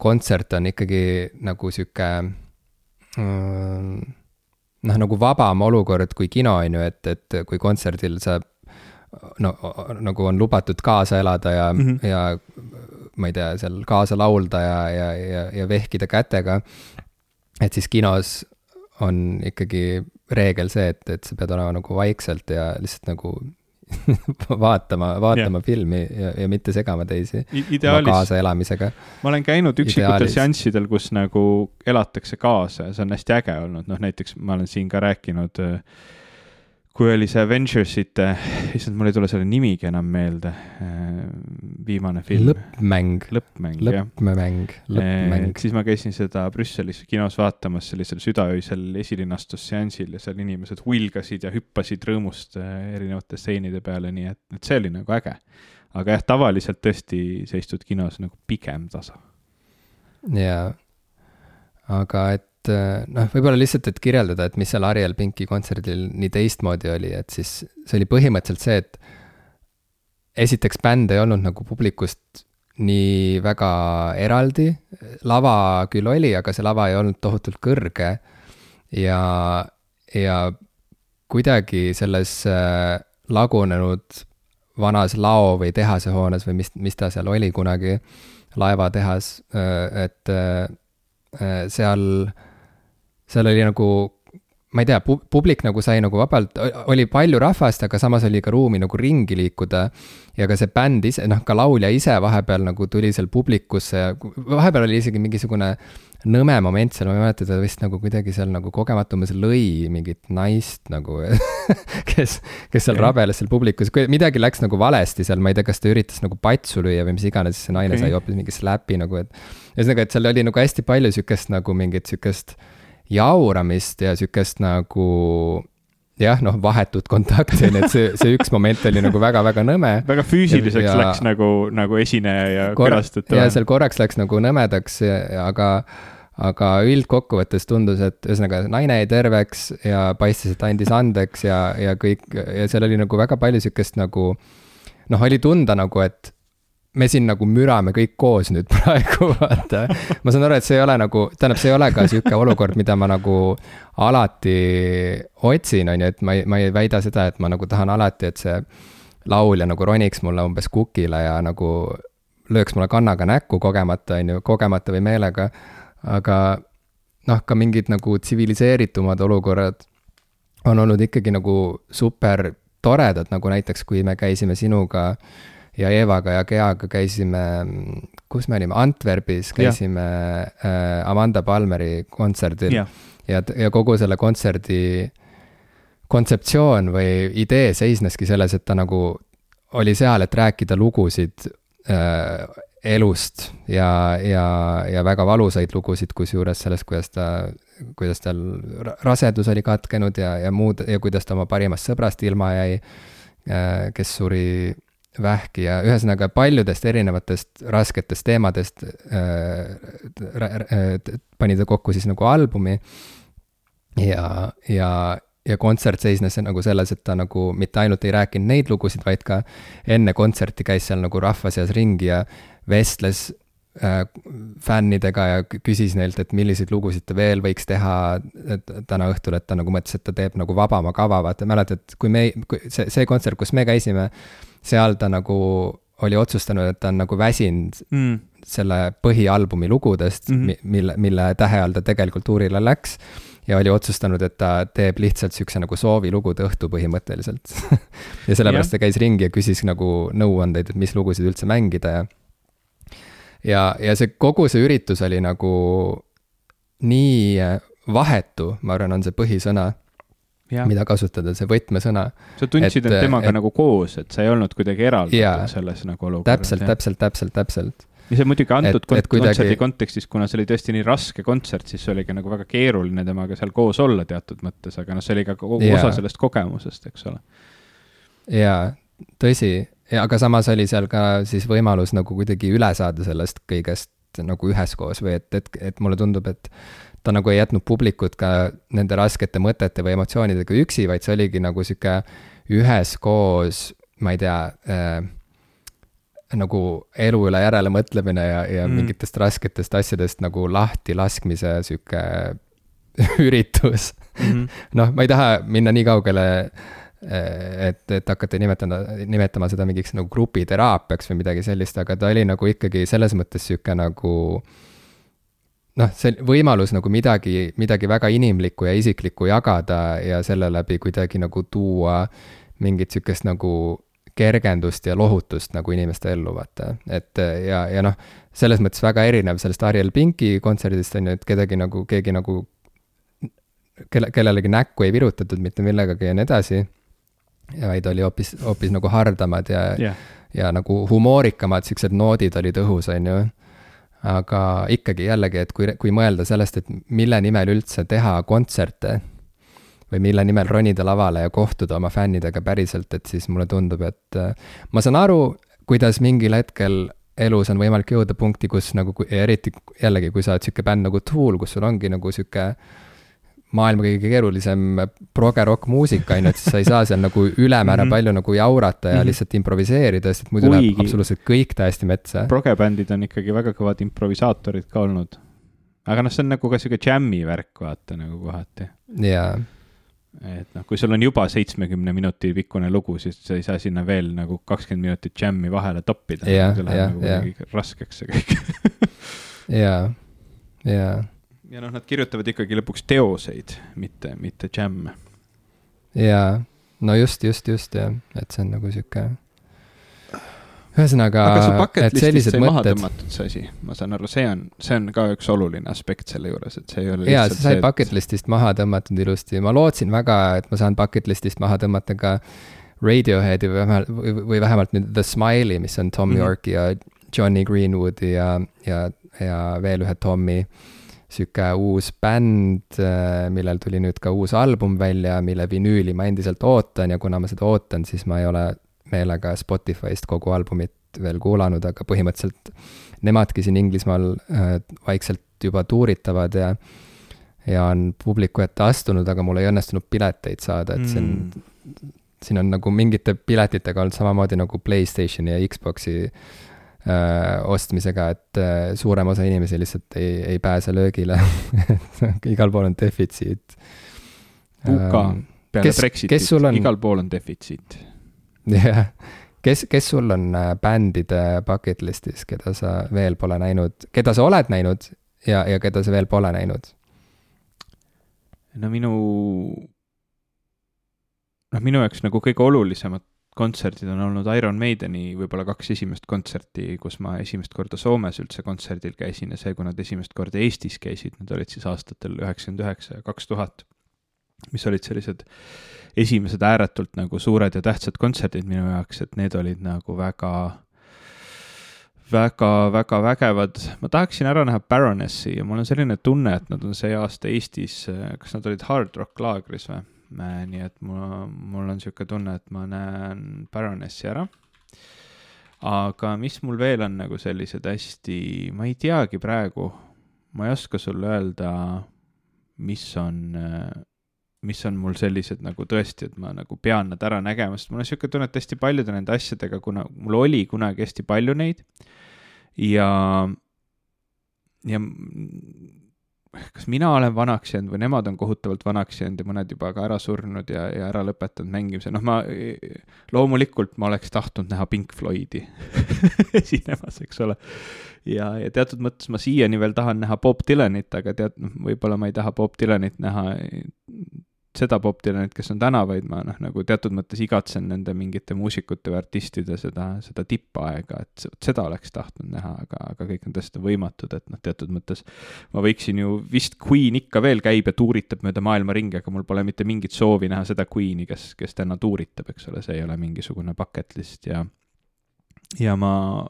kontsert on ikkagi nagu sihuke mm, noh, nagu vabam olukord kui kino, on ju, et, et kui kontserdil sa no nagu on lubatud kaasa elada ja mm, -hmm. ja ma ei tea, seal kaasa laulda ja, ja, ja, ja vehkida kätega et siis kinos on ikkagi reegel see, et, et sa pead olema nagu vaikselt ja lihtsalt nagu [LAUGHS] vaatama, vaatama yeah. filmi ja, ja mitte segama teisi Ideaalis, kaasaelamisega. ma olen käinud üksikutel seanssidel, kus nagu elatakse kaasa ja see on hästi äge olnud, noh näiteks ma olen siin ka rääkinud äh, kui oli see Avengersite, issand, mul ei tule selle nimigi enam meelde, äh, viimane film. lõppmäng. lõppmäng, jah. lõppmäng, lõppmäng. siis ma käisin seda Brüsselis kinos vaatamas sellisel südaöisel esilinastusseansil ja seal inimesed huilgasid ja hüppasid rõõmust äh, erinevate stseenide peale, nii et, et see oli nagu äge. aga jah, tavaliselt tõesti sa istud kinos nagu pigem tasa. jaa, aga et et äh, noh, võib-olla lihtsalt, et kirjeldada, et mis seal Ariel Pinki kontserdil nii teistmoodi oli, et siis see oli põhimõtteliselt see, et esiteks bänd ei olnud nagu publikust nii väga eraldi, lava küll oli, aga see lava ei olnud tohutult kõrge. Ja, ja kuidagi selles äh, lagunenud vanas lao- või tehasehoones või mis, mis ta seal oli kunagi, laevatehas, äh, et seal seal oli nagu, ma ei tea, publik nagu sai nagu vabalt, oli palju rahvast, aga samas oli ka ruumi nagu ringi liikuda. ja ka see bänd ise, noh, ka laulja ise vahepeal nagu tuli seal publikusse ja vahepeal oli isegi mingisugune nõme moment seal, ma ei mäleta, ta vist nagu kuidagi seal nagu kogemata umbes lõi mingit naist nagu [LAUGHS] kes, kes seal okay. rabeles seal publikus, midagi läks nagu valesti seal, ma ei tea, kas ta üritas nagu patsu lüüa või mis iganes, see naine okay. sai hoopis mingi slap'i nagu, et. ühesõnaga, et seal oli nagu hästi palju sihukest nagu mingit sihukest jauramist ja sihukest nagu jah, noh, vahetut kontakti, nii et see, see üks moment oli nagu väga-väga nõme. väga füüsiliseks ja, läks nagu, nagu esineja ja külastaja. ja seal korraks läks nagu nõmedaks, aga, aga üldkokkuvõttes tundus, et ühesõnaga naine jäi terveks ja paistis, et andis andeks ja, ja kõik ja seal oli nagu väga palju sihukest nagu noh, oli tunda nagu, et me siin nagu mürame kõik koos nüüd [LAUGHS] praegu, vaata. ma saan aru, et see ei ole nagu, tähendab, see ei ole ka sihuke olukord, mida ma nagu alati otsin, on ju, et ma ei, ma ei väida seda, et ma nagu tahan alati, et see laulja nagu roniks mulle umbes kukile ja nagu lööks mulle kannaga näkku kogemata, on ju, kogemata või meelega. aga noh, ka mingid nagu tsiviliseeritumad olukorrad on olnud ikkagi nagu super toredad, nagu näiteks, kui me käisime sinuga äh, ja Eevaga ja Geaga käisime kus me olime, Antwerpis käisime äh, Amanda Palmeri kontserdil. Ja, ja, ja kogu selle kontserdi kontseptsioon või idee seisneski selles, et ta nagu oli seal, et rääkida lugusid äh, elust ja, ja, ja väga valusaid lugusid, kusjuures sellest, kuidas ta, kuidas tal rasedus oli katkenud ja, ja muud ja kuidas ta oma parimast sõbrast ilma jäi äh,, kes suri vähki ja ühesõnaga paljudest erinevatest rasketest teemadest äh, äh, pani ta kokku siis nagu albumi. ja, ja, ja kontsert seisnes nagu selles, et ta nagu mitte ainult ei rääkinud neid lugusid, vaid ka enne kontserti käis seal nagu rahva seas ringi ja vestles fännidega ja küsis neilt, et milliseid lugusid ta veel võiks teha täna õhtul, et ta nagu mõtles, et ta teeb nagu vabama kava, vaata mäletad, kui me, see, see kontsert, kus me käisime seal ta nagu oli otsustanud, et ta on nagu väsinud mm. selle põhialbumi lugudest mm, -hmm. mille, mille tähe all ta tegelikult tuurile läks. ja oli otsustanud, et ta teeb lihtsalt sihukese nagu soovilugude õhtu põhimõtteliselt [LAUGHS] ja sellepärast yeah. ta käis ringi ja küsis nagu nõuandeid, et mis lugusid üldse mängida ja. Ja, ja see kogu see üritus oli nagu nii vahetu, ma arvan, on see põhisõna mida kasutada, see võtmesõna. sa tundsid end temaga et, nagu koos, et sa ei olnud kuidagi eraldatud selles nagu olukorras. täpselt, täpselt, täpselt, täpselt. ja see muidugi antud et, kont et kuidagi... kontserdi kontekstis, kuna see oli tõesti nii raske kontsert, siis oligi nagu väga keeruline temaga seal koos olla teatud mõttes, aga noh, see oli ka kogu ja. osa sellest kogemusest, eks ole. jaa, tõsi, aga samas oli seal ka siis võimalus nagu kuidagi üle saada sellest kõigest nagu üheskoos või et, et, et mulle tundub, et ta nagu ei jätnud publikut ka nende raskete mõtete või emotsioonidega üksi, vaid see oligi nagu sihuke üheskoos, ma ei tea äh,, nagu elu üle järele mõtlemine ja, ja mm. mingitest rasketest asjadest nagu lahti laskmise sihuke [LAUGHS] üritus mm -hmm. noh, ma ei taha minna nii kaugele, äh, et, et hakata nimetama, nimetama seda mingiks nagu grupiteraapiaks või midagi sellist, aga ta oli nagu ikkagi selles mõttes sihuke nagu äh, noh, see võimalus nagu midagi, midagi väga inimlikku ja isiklikku jagada ja selle läbi kuidagi nagu tuua mingit sihukest nagu kergendust ja lohutust nagu inimeste ellu, vaata. et ja, ja noh, selles mõttes väga erinev sellest Ariel Pinki kontserdist on ju, et kedagi nagu, keegi nagu, kelle, kellelegi näkku ei virutatud mitte millegagi ja nii edasi. Vaid oli hoopis, hoopis nagu hardamad ja yeah., ja nagu humoorikamad siuksed noodid olid õhus, on ju aga ikkagi jällegi, et kui, kui mõelda sellest, et mille nimel üldse teha kontserte või mille nimel ronida lavale ja kohtuda oma fännidega päriselt, et siis mulle tundub, et äh, ma saan aru, kuidas mingil hetkel elus on võimalik jõuda punkti, kus nagu, eriti jällegi, kui sa oled sihuke bänd nagu Tool, kus sul ongi nagu sihuke maailma kõige keerulisem proge-rock muusika, on ju, et siis sa ei saa seal nagu ülemäära mm -hmm. palju nagu jaurata ja mm -hmm. lihtsalt improviseerida, sest muidu Kuigi läheb absoluutselt kõik täiesti metsa. progebändid on ikkagi väga kõvad improvisaatorid ka olnud. aga noh, see on nagu ka sihuke džämmi värk, vaata nagu kohati. jaa. et noh, kui sul on juba seitsmekümne minuti pikkune lugu, siis sa ei saa sinna veel nagu kakskümmend minutit džämmi vahele toppida. see läheb nagu raskeks see kõik [LAUGHS] jaa, jaa ja noh, nad kirjutavad ikkagi lõpuks teoseid, mitte, mitte džämme. jaa, no just, just, just jah, et see on nagu sihuke ühesõnaga, et sellised mõtted. maha tõmmatud see asi, ma saan aru, see on, see on ka üks oluline aspekt selle juures, et see ei ole. jaa, see sai bucket list'ist maha tõmmatud ilusti, ma lootsin väga, et ma saan bucket list'ist maha tõmmata ka Radioheadi või vähemalt, või vähemalt nüüd The Smile'i, mis on Tom mm -hmm. Yorki ja Johnny Greenwoodi ja, ja, ja veel ühe Tommy sihuke uus bänd, äh, millel tuli nüüd ka uus album välja, mille vinüüli ma endiselt ootan ja kuna ma seda ootan, siis ma ei ole meelega Spotify'st kogu albumit veel kuulanud, aga põhimõtteliselt nemadki siin Inglismaal äh, vaikselt juba tuuritavad ja ja on publiku ette astunud, aga mul ei õnnestunud pileteid saada, et siin mm., siin on nagu mingite piletitega olnud samamoodi nagu Playstationi ja Xbox'i Äh, ostmisega, et äh, suurem osa inimesi lihtsalt ei, ei pääse löögile [LAUGHS] igal pool on defitsiit. UK ähm, peale kes, Brexitit, on... igal pool on defitsiit. jah, kes, kes sul on äh, bändide bucket list'is, keda sa veel pole näinud, keda sa oled näinud ja, ja keda sa veel pole näinud? no minu, noh, minu jaoks nagu kõige olulisemad kontserdid on olnud Iron Maideni võib-olla kaks esimest kontserti, kus ma esimest korda Soomes üldse kontserdil käisin ja see, kui nad esimest korda Eestis käisid, need olid siis aastatel üheksakümmend üheksa ja kaks tuhat, mis olid sellised esimesed ääretult nagu suured ja tähtsad kontserdid minu jaoks, et need olid nagu väga väga, väga vägevad, ma tahaksin ära näha Baronessi ja mul on selline tunne, et nad on see aasta Eestis, kas nad olid Hard Rock laagris või? Nii et mul, mul on niisugune tunne, et ma näen Baronessi ära. aga mis mul veel on nagu sellised hästi, ma ei teagi praegu, ma ei oska sulle öelda, mis on, mis on mul sellised nagu tõesti, et ma nagu pean nad ära nägema, sest mul on niisugune tunne, et hästi paljude nende asjadega, kuna mul oli kunagi hästi palju neid ja, ja kas mina olen vanaks jäänud või nemad on kohutavalt vanaks jäänud ja mõned juba ka ära surnud ja, ja ära lõpetanud mängimise, noh, ma loomulikult ma oleks tahtnud näha Pink Floydi [LAUGHS] esinemas, eks ole. ja, ja teatud mõttes ma siiani veel tahan näha Bob Dylanit, aga tead, noh, võib-olla ma ei taha Bob Dylanit näha seda Dylanit, kes on täna, vaid ma noh, nagu teatud mõttes igatsen nende mingite muusikute või artistide seda, seda tippaega, et seda oleks tahtnud näha, aga, aga kõik on tõesti võimatud, et noh, teatud mõttes ma võiksin ju, vist Queen ikka veel käib ja tuuritab mööda maailma ringi, aga mul pole mitte mingit soovi näha seda Queen'i, kes, kes täna tuuritab, eks ole, see ei ole mingisugune bucket list ja ja ma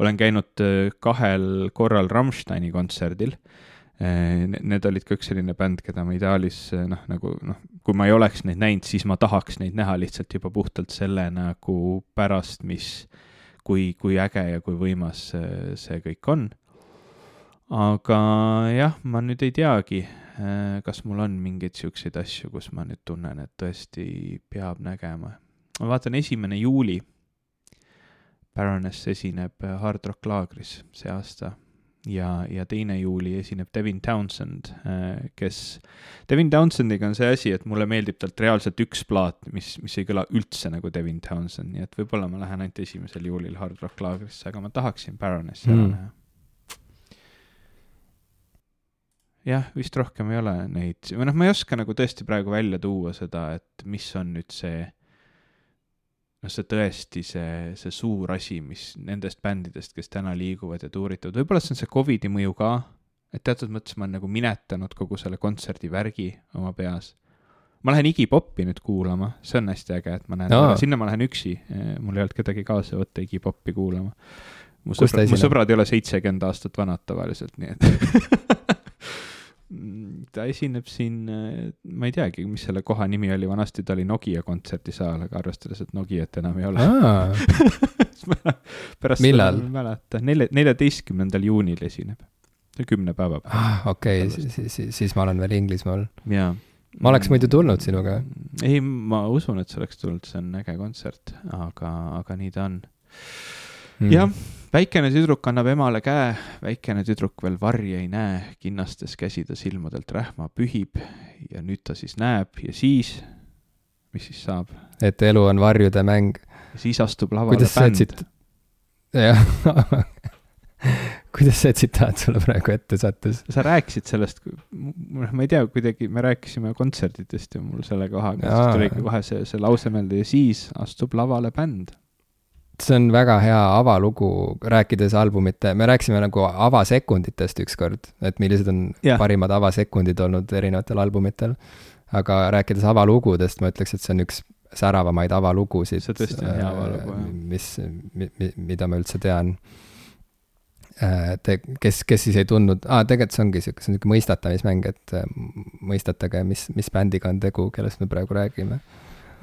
olen käinud äh, kahel korral Rammsteini kontserdil need olid ka üks selline bänd, keda ma ideaalis eh, noh, nagu noh, kui ma ei oleks neid näinud, siis ma tahaks neid näha lihtsalt juba puhtalt selle nagu pärast, mis, kui, kui äge ja kui võimas see, see kõik on. aga jah, ma nüüd ei teagi, eh, kas mul on mingeid siukseid asju, kus ma nüüd tunnen, et tõesti peab nägema. ma vaatan, esimene juuli Baroness esineb Hard Rock laagris see aasta ja, ja teine juuli esineb Devin Townsend, äh, kes, Devin Townsendiga on see asi, et mulle meeldib talt reaalselt üks plaat, mis, mis ei kõla üldse nagu Devin Townsend, nii et võib-olla ma lähen ainult esimesel juulil Hard Rock laagrisse, aga ma tahaksin Baronessi ära mm. näha. jah, vist rohkem ei ole neid, või noh, ma ei oska nagu tõesti praegu välja tuua seda, et mis on nüüd see noh, see tõesti see, see suur asi, mis nendest bändidest, kes täna liiguvad ja tuuritavad, võib-olla see on see Covidi mõju ka, et teatud mõttes ma olen nagu minetanud kogu selle kontserdi värgi oma peas. ma lähen Iggy Popi nüüd kuulama, see on hästi äge, et ma näen no., sinna ma lähen üksi, mul ei olnud kedagi kaasa võtta Iggy Popi kuulama. mu sõbrad, mu sõbrad ei ole seitsekümmend aastat vanad tavaliselt, nii et [LAUGHS] ta esineb siin, äh, ma ei teagi, mis selle koha nimi oli, vanasti ta oli Nokia kontserdisaal, aga arvestades, et Nokiat enam ei ole [LAUGHS] pärast millal? ei mäleta, nelja, neljateistkümnendal juunil esineb, kümne päeva pärast ah,. okei siis, siis ma olen veel Inglismaal. jaa. ma oleks muidu tulnud sinuga. ei, ma usun, et sa oleks tulnud, see on äge kontsert, aga, aga nii ta on mm.. jah väikene tüdruk annab emale käe, väikene tüdruk veel varje ei näe, kinnastes käsi ta silmadelt rähma pühib ja nüüd ta siis näeb ja siis, mis siis saab? et elu on varjude mäng. siis astub lavale Kuidas bänd. Tsit... jah [LAUGHS] kuidas see tsitaat sulle praegu ette sattus? sa rääkisid sellest, ma ei tea, kuidagi me rääkisime kontserditest ja mul selle kohaga, siis tuli ikka kohe see, see lause meelde ja siis astub lavale bänd see on väga hea avalugu, rääkides albumite, me rääkisime nagu avasekunditest ükskord, et millised on yeah. parimad avasekundid olnud erinevatel albumitel. aga rääkides avalugudest, ma ütleks, et see on üks säravamaid avalugusid. see tõesti on hea avalugu, jah. mis mi,, mi, mida ma üldse tean. Äh, te, kes, kes siis ei tundnud ah,, tegelikult see ongi sihuke, see on niisugune mõistatamismäng, et äh, mõistatage, mis, mis bändiga on tegu, kellest me praegu räägime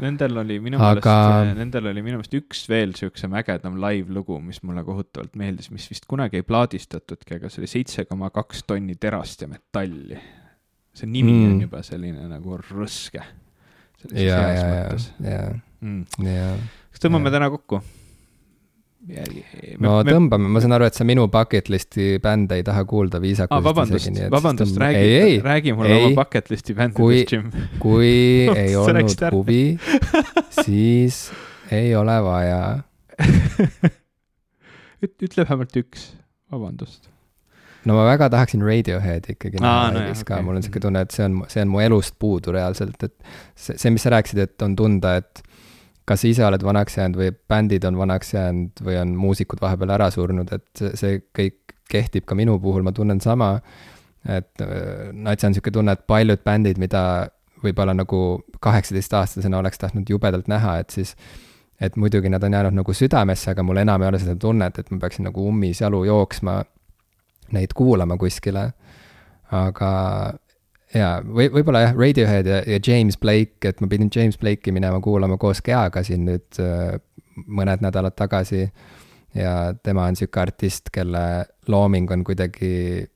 Nendel oli minu meelest Aga..., nendel oli minu meelest üks veel siuksem ägedam live-lugu, mis mulle kohutavalt meeldis, mis vist kunagi ei plaadistatudki, aga see oli seitse koma kaks tonni terast ja metalli. see nimi mm. on juba selline nagu rõske. ja, ja, ja, ja, kas tõmbame täna kokku? No me, tõmbame, ma saan aru, et sa minu bucket list'i bände ei taha kuulda viisakusest ah, vabandust, isegi. vabandust, räägi, ei, ei, räägi mulle ei, oma bucket list'i bändidest, Jim. kui [LAUGHS] ei olnud huvi, siis ei ole vaja [LAUGHS] ütle vähemalt üks, vabandust. no ma väga tahaksin Radioheadi ikkagi näha no live'is ka okay., mul on siuke tunne, et see on, see on mu elust puudu reaalselt, et see, see, mis sa rääkisid, et on tunda, et kas ise oled vanaks jäänud või bändid on vanaks jäänud või on muusikud vahepeal ära surnud, et see, kõik kehtib ka minu puhul, ma tunnen sama. et natsi on sihuke tunne, et paljud bändid, mida võib-olla nagu kaheksateistaastasena oleks tahtnud jubedalt näha, et siis et muidugi nad on jäänud nagu südamesse, aga mul enam ei ole seda tunnet, et ma peaksin nagu ummisjalu jooksma neid kuulama kuskile. aga jaa, või võib-olla jah, Radiohead ja, ja James Blake, et ma pidin James Blake'i minema kuulama koos Keaga siin nüüd äh, mõned nädalad tagasi. ja tema on sihuke artist, kelle looming on kuidagi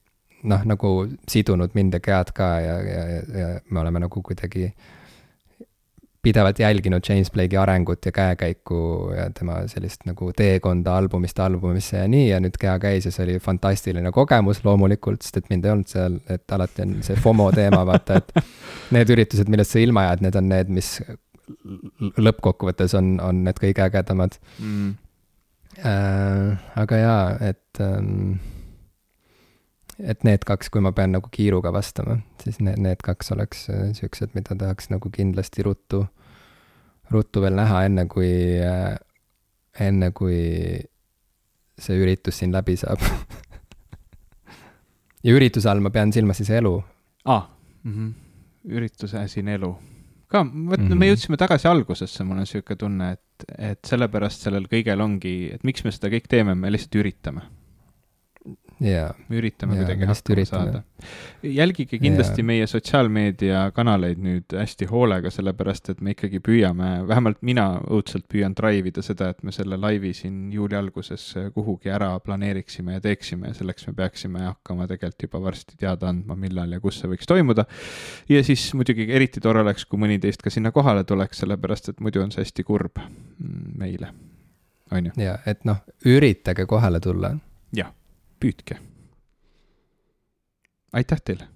noh, nagu sidunud mind ja Kead ka ja, ja, ja me oleme nagu kuidagi pidevalt jälginud James Blake'i arengut ja käekäiku ja tema sellist nagu teekonda albumist albumisse ja nii ja nüüd Keha käis ja see oli fantastiline kogemus loomulikult, sest et mind ei olnud seal, et alati on see FOMO teema, vaata, et need üritused, millest sa ilma jääd, need on need, mis lõppkokkuvõttes on, on need kõige ägedamad. Mm.. Äh, aga jaa, et ähm, et need kaks, kui ma pean nagu kiiruga vastama, siis need, need kaks oleks äh, siuksed, mida tahaks nagu kindlasti ruttu, ruttu veel näha, enne kui, äh, enne kui see üritus siin läbi saab [LAUGHS] ja ürituse all ma pean silmas siis elu. aa ah, mm, -hmm. ürituse siin elu. ka, vot mm -hmm. me mhm. jõudsime tagasi algusesse, mul on sihuke tunne, et, et sellepärast sellel kõigel ongi, et miks me seda kõik teeme, me lihtsalt üritame yeah.. me üritame yeah, kuidagi hakkama üritame. saada. jälgige kindlasti yeah. meie sotsiaalmeediakanaleid nüüd hästi hoolega, sellepärast et me ikkagi püüame, vähemalt mina õudselt püüan drive ida seda, et me selle laivi siin juuli alguses kuhugi ära planeeriksime ja teeksime ja selleks me peaksime hakkama tegelikult juba varsti teada andma, millal ja kus see võiks toimuda. ja siis muidugi eriti tore oleks, kui mõni teist ka sinna kohale tuleks, sellepärast et muidu on see hästi kurb meile, on ju. ja, et noh, üritage kohale tulla. jah püüdke. aitäh teile